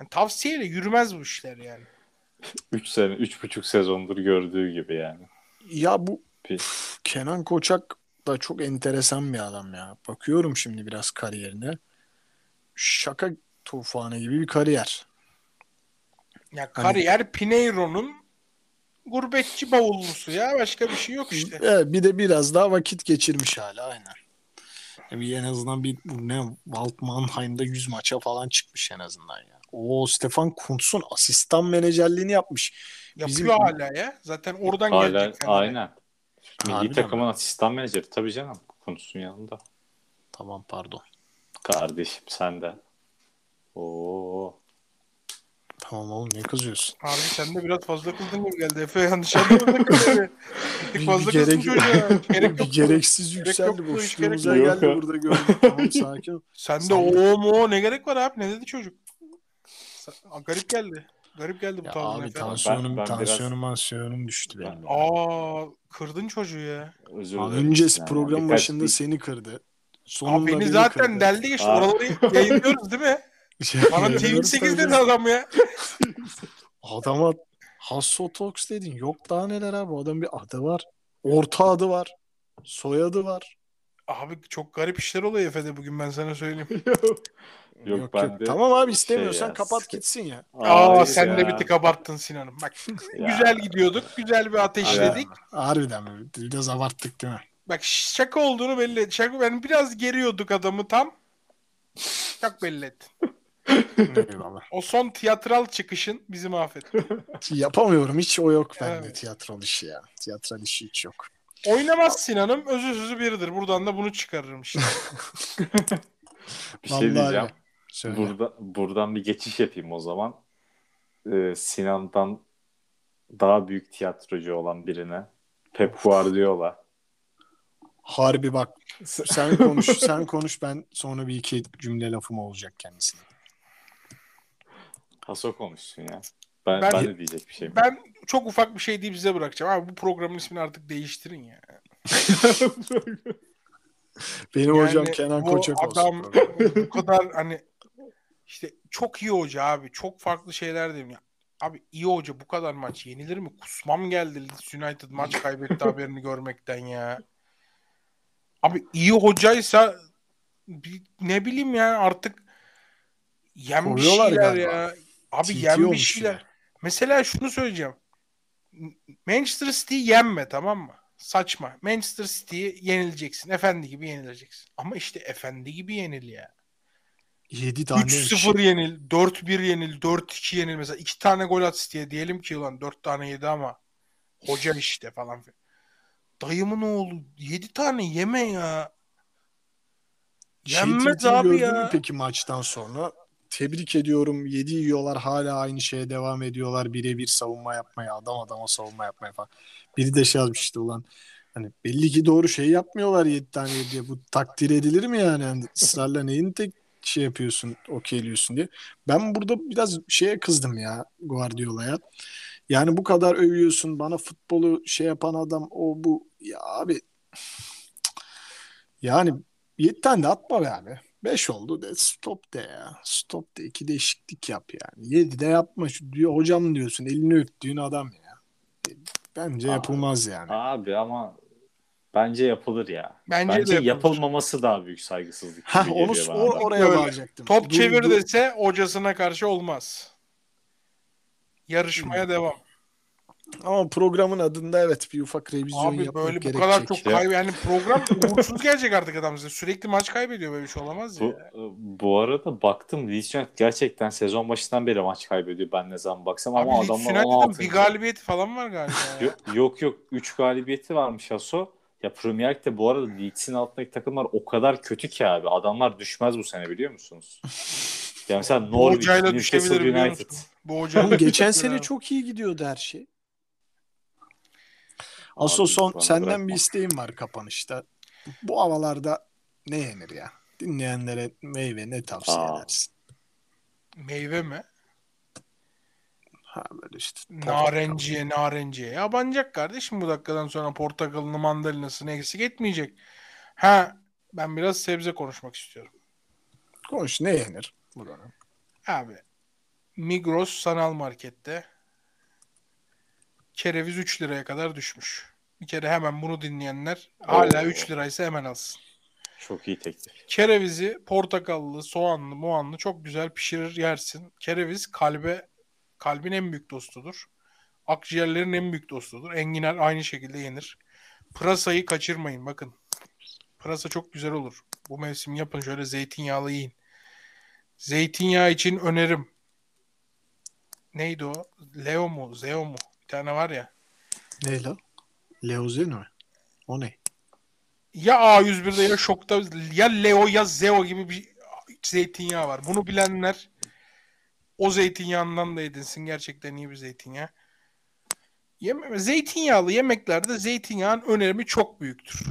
Speaker 4: Yani tavsiyeyle yürümez bu işler yani.
Speaker 2: 3 sene, üç buçuk sezondur gördüğü gibi yani.
Speaker 3: Ya bu
Speaker 2: Pi-
Speaker 3: Üf, Kenan Koçak da çok enteresan bir adam ya. Bakıyorum şimdi biraz kariyerine. Şaka tufanı gibi bir kariyer.
Speaker 4: Ya
Speaker 3: Hani-
Speaker 4: kariyer Pinheiro'nun gurbetçi bavullusu ya. Başka bir şey yok işte.
Speaker 3: Evet, bir de biraz daha vakit geçirmiş hala aynen. Bir en azından bir ne Walt Mannheim'da 100 maça falan çıkmış en azından ya. O Stefan Kuntz'un asistan menajerliğini yapmış.
Speaker 4: Yapıyor
Speaker 3: Bizim-
Speaker 4: hala ya. Zaten oradan
Speaker 2: Hala
Speaker 4: gelecek.
Speaker 2: Aynen. Milli
Speaker 3: Harbiden
Speaker 2: takımın
Speaker 3: mi?
Speaker 2: asistan menajeri tabii canım. Konusunun yanında.
Speaker 3: Tamam pardon.
Speaker 2: Kardeşim sen de. Oo.
Speaker 3: Tamam oğlum ne kızıyorsun?
Speaker 4: Abi sen de biraz fazla kızdın gibi geldi. Efe yanlış anlamadın. Bir fazla <laughs>
Speaker 3: Bir
Speaker 4: kızdın
Speaker 3: gerek-
Speaker 4: çocuğa. Gerek
Speaker 3: bir
Speaker 4: yok.
Speaker 3: gereksiz
Speaker 4: Gerek
Speaker 3: yükseldi.
Speaker 4: gerek
Speaker 3: Boşluğumuza
Speaker 2: yok.
Speaker 3: geldi burada gördüm. Tamam <laughs> sakin ol.
Speaker 4: Sen de
Speaker 3: Sen de-
Speaker 4: o mu ne gerek var abi? Ne dedi çocuk? Garip geldi. Garip geldi bu
Speaker 3: Ya
Speaker 4: tarzın
Speaker 3: abi
Speaker 4: Efe.
Speaker 3: tansiyonum,
Speaker 2: Ben- ben biraz-
Speaker 3: tansiyonum, mansiyonum düştü benim.
Speaker 2: Ben-
Speaker 3: ya.
Speaker 4: Aa kırdın çocuğu ya.
Speaker 2: Özür
Speaker 3: Abi
Speaker 2: dilerim.
Speaker 3: önce
Speaker 2: Yani
Speaker 3: program
Speaker 2: birkaç-
Speaker 3: başında
Speaker 2: bir-
Speaker 3: seni kırdı.
Speaker 4: Abi
Speaker 3: Sonunda
Speaker 4: beni
Speaker 3: beni
Speaker 4: zaten
Speaker 3: kırdı.
Speaker 4: deldi geçti.
Speaker 2: Aa.
Speaker 4: Oraları yayınlıyoruz değil mi? <laughs>
Speaker 3: Şey,
Speaker 4: Bana
Speaker 3: yayınlıyoruz
Speaker 4: TV8
Speaker 3: tabii.
Speaker 4: dedi adam ya. <laughs>
Speaker 3: Adama Hasso Talks dedin. Yok daha neler abi. Adam bir adı var. Orta adı var. Soyadı var.
Speaker 4: Abi çok garip işler oluyor Efe'de bugün ben sana söyleyeyim. <laughs>
Speaker 2: Yok, ben de
Speaker 3: Tamam abi
Speaker 2: şey
Speaker 3: istemiyorsan
Speaker 2: ya,
Speaker 3: kapat
Speaker 2: sıkı-
Speaker 3: gitsin ya.
Speaker 4: Aa
Speaker 2: Hayır
Speaker 4: sen de
Speaker 2: ya.
Speaker 4: bir tık abarttın Sinan'ım. Bak <laughs> <laughs>
Speaker 2: Ya.
Speaker 4: güzel gidiyorduk. Güzel bir ateşledik.
Speaker 3: Harbiden mi? Biraz abarttık değil mi?
Speaker 4: Bak şaka olduğunu belli. Şaka yani biraz geriyorduk adamı tam. Çok belli.
Speaker 3: Eyvallah.
Speaker 4: O son tiyatral çıkışın bizi mahvetti. <laughs>
Speaker 3: Yapamıyorum. Hiç o yok bende
Speaker 4: Evet.
Speaker 3: tiyatral işi ya. Tiyatral işi hiç yok.
Speaker 4: Oynamaz Sinan'ım özü sözü biridir. Buradan da bunu çıkarırım işte.
Speaker 2: Bir şey
Speaker 3: Vallahi
Speaker 2: diyeceğim.
Speaker 3: Öyle. Söyle.
Speaker 2: Burada buradan bir geçiş yapayım o zaman. Ee, Sinan'dan daha büyük tiyatrocu olan birine. Pep Guardiola.
Speaker 3: Harbi bak sen konuş <laughs> sen konuş ben sonra bir iki cümle lafım olacak kendisine.
Speaker 2: Haso konuşsun ya. Ben,
Speaker 4: Ben-
Speaker 2: ben, de diyecek bir şeyim.
Speaker 4: ben çok ufak bir şey deyip size bırakacağım. Abi bu programın ismini artık değiştirin ya. <laughs>
Speaker 3: Benim
Speaker 4: Yani
Speaker 3: hocam Kenan Koçak
Speaker 4: adam
Speaker 3: olsun.
Speaker 4: bu kadar hani işte çok iyi hoca abi. Çok farklı şeyler diyeyim ya. Abi iyi hoca bu kadar maç yenilir mi? Kusmam geldi Leeds United maç kaybetti <laughs> haberini görmekten ya. Abi iyi hocaysa ne bileyim ya artık yen bir
Speaker 3: Koruyorlar
Speaker 4: şeyler
Speaker 3: galiba.
Speaker 4: ya. Abi
Speaker 3: TT
Speaker 4: yen bir
Speaker 3: olmuş
Speaker 4: şeyler.
Speaker 3: ya.
Speaker 4: Mesela şunu söyleyeceğim. Manchester City'yi yenme tamam mı? Saçma. Manchester City'yi yenileceksin. Efendi gibi yenileceksin. Ama işte efendi gibi yenil ya.
Speaker 3: 7 tane
Speaker 4: 3-0 yenil, 4-1 yenil, 4-2 yenil mesela. 2 tane gol at City'ye. Diyelim ki ulan 4 tane yedi ama hoca işte falan. Dayımın oğlu 7 tane yeme ya. Yenmez
Speaker 3: TT'yi
Speaker 4: abi ya.
Speaker 3: mü peki maçtan sonra? Tebrik ediyorum. 7 yiyorlar hala aynı şeye devam ediyorlar. Birebir savunma yapmaya, adam adama savunma yapmaya falan. Biri de şey yazmış işte ulan hani belli ki doğru şey yapmıyorlar 7 tane diye. Bu takdir edilir mi yani? yani ısrarla neyin tek şey yapıyorsun, okeyliyorsun diye. Ben burada biraz şeye kızdım ya Guardiola'ya. Yani bu kadar övüyorsun bana futbolu şey yapan adam o bu ya abi yani 7 tane de atma be abi. 5 oldu de stop de ya. Stop de iki değişiklik yap yani. 7 de yapma şu diyor hocam diyorsun elini öptüğün adam ya. E, Bence
Speaker 2: Aa.
Speaker 3: yapılmaz yani.
Speaker 2: Abi ama bence yapılır ya.
Speaker 4: Bence,
Speaker 2: Bence,
Speaker 4: de yapılır.
Speaker 2: yapılmaması daha büyük saygısızlık
Speaker 3: Hah onu or- oraya
Speaker 4: Öyle.
Speaker 3: bağlayacaktım.
Speaker 4: Top
Speaker 3: Dur-
Speaker 4: çevir
Speaker 3: dur-
Speaker 4: dese hocasına karşı olmaz. Yarışmaya devam.
Speaker 3: Ama programın adında evet bir ufak revizyon
Speaker 4: Abi
Speaker 3: yapmak
Speaker 4: böyle bu kadar çok
Speaker 2: Ya.
Speaker 4: kaybı yani program <laughs> uğursuz gelecek artık adam size. Sürekli maç kaybediyor böyle bir şey olamaz ya.
Speaker 2: Bu, bu arada baktım Leeds United gerçekten sezon başından beri maç kaybediyor ben ne zaman baksam
Speaker 4: Abi
Speaker 2: ama
Speaker 4: Leeds
Speaker 2: adamlar
Speaker 4: United'ın
Speaker 2: 16.
Speaker 4: bir galibiyeti falan var galiba. ya.
Speaker 2: Yok yok, yok 3 galibiyeti varmış Aso. Ya Premier Lig'de bu arada Leeds'in altındaki takımlar o kadar kötü ki abi. Adamlar düşmez bu sene biliyor musunuz? <laughs> Ya mesela Norwich, Newcastle United.
Speaker 4: Bu
Speaker 3: Oğlum geçen sene
Speaker 4: abi.
Speaker 3: çok iyi gidiyordu her şey.
Speaker 2: Abi
Speaker 3: son senden
Speaker 2: bırakma.
Speaker 3: bir isteğim var kapanışta. Bu havalarda ne yenir ya? Dinleyenlere meyve ne tavsiye
Speaker 2: Aa.
Speaker 3: edersin?
Speaker 4: Meyve mi?
Speaker 3: Ha böyle işte.
Speaker 4: Narenciye narenciye. Yabancak kardeşim bu dakikadan sonra portakalını mandalinasını eksik etmeyecek. Ha ben biraz sebze konuşmak istiyorum.
Speaker 3: Konuş ne yenir? Bu dönem?
Speaker 4: Abi Migros sanal markette kereviz 3 liraya kadar düşmüş. Bir kere hemen bunu dinleyenler hala
Speaker 2: Oo.
Speaker 4: 3 liraysa hemen alsın.
Speaker 2: Çok iyi teklif.
Speaker 4: Kerevizi portakallı, soğanlı, muanlı çok güzel pişirir yersin. Kereviz kalbe kalbin en büyük dostudur. Akciğerlerin en büyük dostudur. Enginar aynı şekilde yenir. Pırasayı kaçırmayın bakın. Pırasa çok güzel olur. Bu mevsim yapın şöyle zeytinyağlı yiyin. Zeytinyağı için önerim. Neydi o? Leo mu? Zeo mu? Bir tane var ya.
Speaker 3: Ne la? Leozeno mi? O ne?
Speaker 4: Ya A101'de ya Şok'ta ya Leo ya Zeo gibi bir zeytinyağı var. Bunu bilenler o zeytinyağından da edinsin. Gerçekten iyi bir zeytinyağı. Yeme zeytinyağlı yemeklerde zeytinyağın önemi çok büyüktür.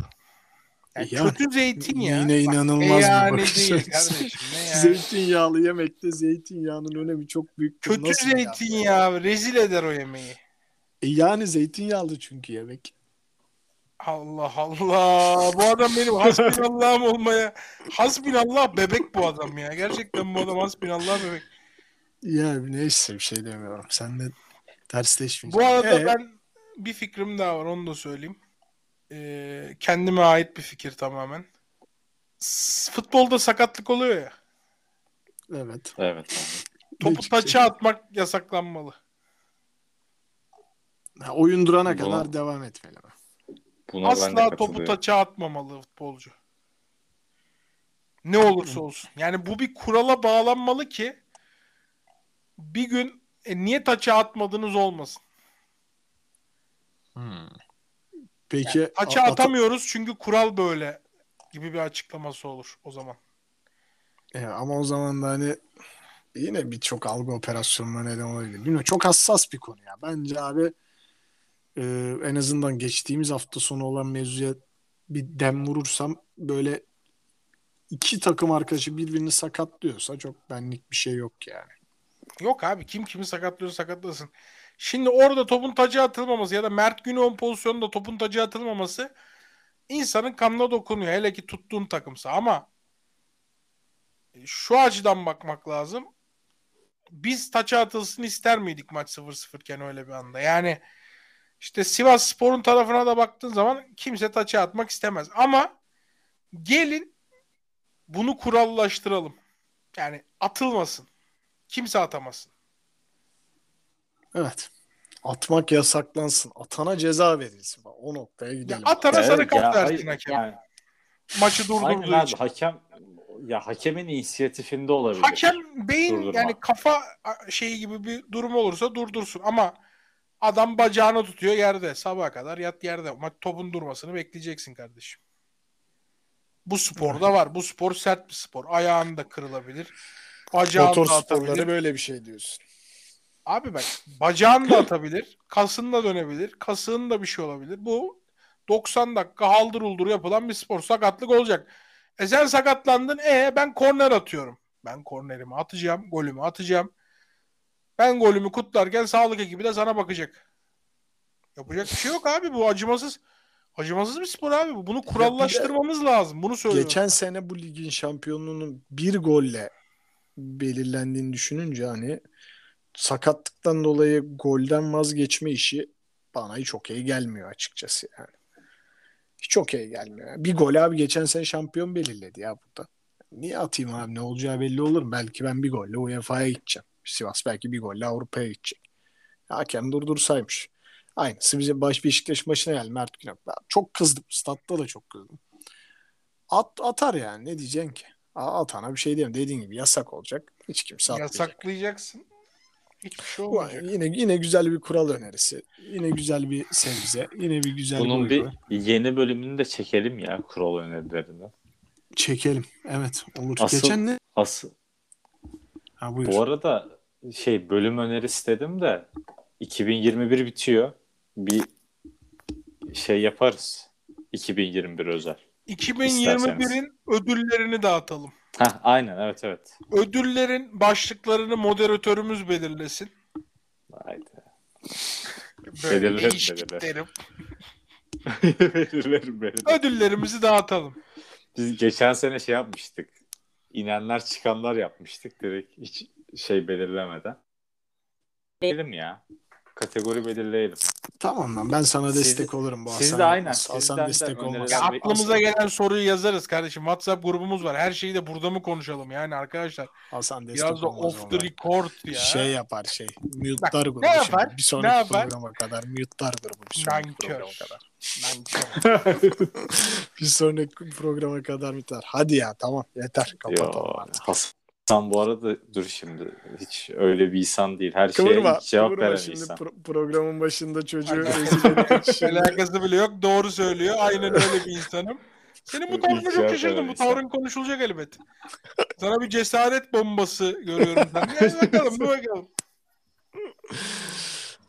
Speaker 4: Yani
Speaker 3: Yani,
Speaker 4: kötü zeytinyağı
Speaker 3: Yine
Speaker 4: bak,
Speaker 3: inanılmaz
Speaker 4: e yani
Speaker 3: bir bakış
Speaker 4: değil kardeşim. Yani?
Speaker 3: Zeytinyağlı yemekte zeytinyağının önemi çok büyük.
Speaker 4: Kötü zeytinyağı rezil eder o yemeği.
Speaker 3: E yani zeytinyağlı çünkü yemek.
Speaker 4: Allah Allah. Bu adam benim hasbinallahım olmaya. Hasbinallah bebek bu adam ya. Gerçekten bu adam hasbinallah bebek.
Speaker 3: Ya neyse bir şey demiyorum. Sen de tersleşmeyeceksin.
Speaker 4: Bu arada
Speaker 3: Ee,
Speaker 4: ben bir fikrim daha var onu da söyleyeyim. Ee, kendime ait bir fikir tamamen. S- Futbolda sakatlık oluyor ya.
Speaker 3: Evet.
Speaker 2: Evet.
Speaker 4: Topu
Speaker 3: çıkacak?
Speaker 4: taça atmak yasaklanmalı.
Speaker 3: Ha, oyun durana
Speaker 2: Buna-
Speaker 3: kadar devam etmeli mi?
Speaker 2: Buna ben de
Speaker 4: Asla topu taça atmamalı futbolcu. Ne olursa olsun. Yani bu bir kurala bağlanmalı ki bir gün e, niye taça atmadınız olmasın.
Speaker 3: Peki
Speaker 4: Taça
Speaker 3: a- ata-
Speaker 4: atamıyoruz çünkü kural böyle gibi bir açıklaması olur o zaman.
Speaker 3: E, ama o zaman da hani yine birçok algı operasyonuna neden olabilir. Bilmiyorum çok hassas bir konu ya. Bence abi e, en azından geçtiğimiz hafta sonu olan mevzuya bir dem vurursam böyle iki takım arkadaşı birbirini sakatlıyorsa çok benlik bir şey yok yani.
Speaker 4: Yok abi kim kimi sakatlıyor sakatlasın. Şimdi orada topun tacı atılmaması ya da Mert Günok'un pozisyonunda topun tacı atılmaması insanın kanına dokunuyor. Hele ki tuttuğun takımsa ama şu açıdan bakmak lazım. Biz taça atılsın ister miydik maç 0-0 iken öyle bir anda? Yani işte Sivas Spor'un tarafına da baktığın zaman kimse taça atmak istemez. Ama gelin bunu kurallaştıralım. Yani atılmasın. Kimse atamasın.
Speaker 3: Evet. Atmak yasaklansın. Atana ceza verilsin. O noktaya gidelim.
Speaker 4: atana sarı
Speaker 2: Evet,
Speaker 4: kart
Speaker 2: ya,
Speaker 4: versin hakem.
Speaker 2: yani
Speaker 4: Maçı
Speaker 2: Aynen
Speaker 4: durdurduğu
Speaker 2: abi
Speaker 4: için.
Speaker 2: hakem ya hakemin inisiyatifinde olabilir.
Speaker 4: Hakem beyin
Speaker 2: Durdurma.
Speaker 4: yani kafa şeyi gibi bir durum olursa durdursun ama adam bacağını tutuyor yerde sabaha kadar yat yerde. Maç topun durmasını bekleyeceksin kardeşim. Bu sporda var. Bu spor sert bir spor. Ayağın da kırılabilir. Bacağını
Speaker 3: Motor
Speaker 4: da atabilir.
Speaker 3: sporları böyle bir şey diyorsun.
Speaker 4: Abi bak bacağın da atabilir. Kasın da dönebilir. Kasığın da bir şey olabilir. Bu 90 dakika haldır uldur yapılan bir spor. Sakatlık olacak. E sen sakatlandın. E ben korner atıyorum. Ben kornerimi atacağım. Golümü atacağım. Ben golümü kutlarken sağlık ekibi de sana bakacak. Yapacak bir şey yok abi. Bu acımasız. Acımasız bir spor abi bu. Bunu kurallaştırmamız lazım. Bunu söylüyorum.
Speaker 3: Geçen sene bu ligin şampiyonluğunun bir golle belirlendiğini düşününce hani sakatlıktan dolayı golden vazgeçme işi bana hiç okey gelmiyor açıkçası yani. Hiç okey gelmiyor. Bir gol abi geçen sene şampiyon belirledi ya burada. Niye atayım abi ne olacağı belli olur mu? Belki ben bir golle UEFA'ya gideceğim. Sivas belki bir golle Avrupa'ya gidecek. Hakem durdursaymış. Aynısı bize baş Beşiktaş maçına geldi Mert Günok. Çok kızdım. Statta da çok kızdım. At, atar yani ne diyeceksin ki? A- Atana bir şey diyeyim. Dediğin gibi yasak olacak. Hiç kimse atmayacak.
Speaker 4: Yasaklayacaksın. Hiçbir şey
Speaker 3: Ulan
Speaker 4: olmayacak.
Speaker 3: Yine yine güzel bir kural önerisi. Yine güzel bir sebze. Yine bir güzel
Speaker 2: Bunun
Speaker 3: bir
Speaker 2: bir yeni bölümünü de çekelim ya kural önerilerini.
Speaker 3: çekelim. Evet olur.
Speaker 2: Asıl-
Speaker 3: Geçen ne?
Speaker 2: Asıl
Speaker 3: Ha buyur.
Speaker 2: bu arada şey bölüm önerisi dedim de 2021 bitiyor. Bir şey yaparız. 2021 özel.
Speaker 4: 2021'in ödüllerini dağıtalım.
Speaker 2: Heh, aynen evet evet.
Speaker 4: Ödüllerin başlıklarını moderatörümüz belirlesin.
Speaker 2: Haydi.
Speaker 4: Böyle
Speaker 2: Belirler,
Speaker 4: değişik
Speaker 2: belirler.
Speaker 4: derim. <laughs>
Speaker 2: Belirlerim, belirlerim.
Speaker 4: Ödüllerimizi dağıtalım.
Speaker 2: Biz geçen sene şey yapmıştık. İnenler çıkanlar yapmıştık direkt hiç şey belirlemeden. Belirleyelim ya. Kategori belirleyelim.
Speaker 3: Tamam lan ben sana
Speaker 2: Siz-
Speaker 3: destek olurum bu
Speaker 2: siz
Speaker 3: Hasan.
Speaker 2: de aynen,
Speaker 3: Hasan
Speaker 2: de
Speaker 3: destek
Speaker 2: öneriler
Speaker 3: olmaz.
Speaker 4: Ya aklımıza
Speaker 3: Hasan-
Speaker 4: gelen soruyu yazarız kardeşim. WhatsApp grubumuz var. Her şeyi de burada mı konuşalım yani arkadaşlar?
Speaker 3: Hasan destek
Speaker 4: Biraz da off the record ya.
Speaker 3: Şey yapar şey. Mute'lar grubu.
Speaker 4: ne yapar?
Speaker 3: Şimdi. Bir sonraki
Speaker 4: Ne yapar?
Speaker 3: programa kadar mute'lar grubu. Bir sonraki
Speaker 4: Nankör.
Speaker 3: programa kadar. <laughs> <laughs> Bir sonraki programa kadar mute'lar. Hadi ya tamam yeter.
Speaker 2: Yo,
Speaker 3: Kapatalım artık.
Speaker 2: Hasan bu arada dur şimdi hiç öyle bir insan değil. Her şeye
Speaker 3: Kıvırma.
Speaker 2: ilk cevap veren
Speaker 3: şimdi
Speaker 2: insan.
Speaker 3: pro- programın başında çocuğu rezil. <laughs>
Speaker 4: Alakası bile yok. Doğru söylüyor. Aynen öyle bir insanım. Senin bu tavrına çok şaşırdım. Bu
Speaker 2: insan.
Speaker 4: tavrın konuşulacak elbet. Sana bir cesaret bombası görüyorum ben. Gel bakalım, dur bakalım.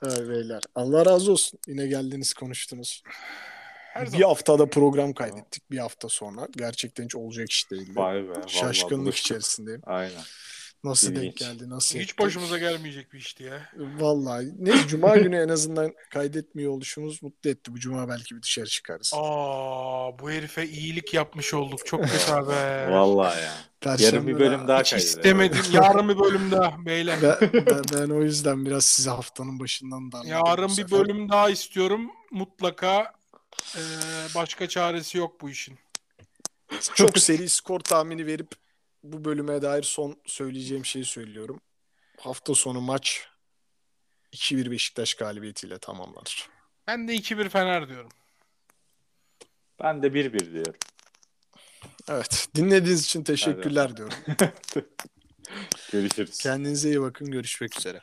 Speaker 3: Ay beyler. Allah razı olsun. Yine geldiniz konuştunuz.
Speaker 4: Her
Speaker 3: bir
Speaker 4: zaman.
Speaker 3: haftada program kaydettik. Bir hafta sonra. Gerçekten hiç olacak iş değildi.
Speaker 2: Vay be.
Speaker 3: Şaşkınlık
Speaker 2: buluştuk.
Speaker 3: içerisindeyim.
Speaker 2: Aynen.
Speaker 3: Nasıl denk
Speaker 2: İlginç.
Speaker 3: geldi? Nasıl
Speaker 4: Hiç başımıza gelmeyecek bir işti ya.
Speaker 3: Vallahi. Neyse Cuma günü en azından kaydetmiyor oluşumuz mutlu etti. Bu Cuma belki bir dışarı çıkarız.
Speaker 4: Aa, bu herife iyilik yapmış olduk. Çok güzel be.
Speaker 2: Vallahi ya.
Speaker 3: Perşembe
Speaker 2: Yarın bir bölüm daha
Speaker 4: Hiç
Speaker 2: kaydedelim.
Speaker 4: istemedim. Yarın bir bölüm daha beyler.
Speaker 3: Ben, ben, ben o yüzden biraz size haftanın başından darladım.
Speaker 4: Yarın bir
Speaker 3: sefer.
Speaker 4: bölüm daha istiyorum. Mutlaka eee, başka çaresi yok bu işin.
Speaker 3: Çok seri skor tahmini verip bu bölüme dair son söyleyeceğim şeyi söylüyorum. Hafta sonu maç 2-1 Beşiktaş galibiyetiyle tamamlanır.
Speaker 4: Ben de 2-1 Fener diyorum.
Speaker 2: Ben de 1-1 diyorum.
Speaker 3: Evet. Dinlediğiniz için teşekkürler diyorum. <laughs>
Speaker 2: Görüşürüz.
Speaker 3: Kendinize iyi bakın. Görüşmek üzere.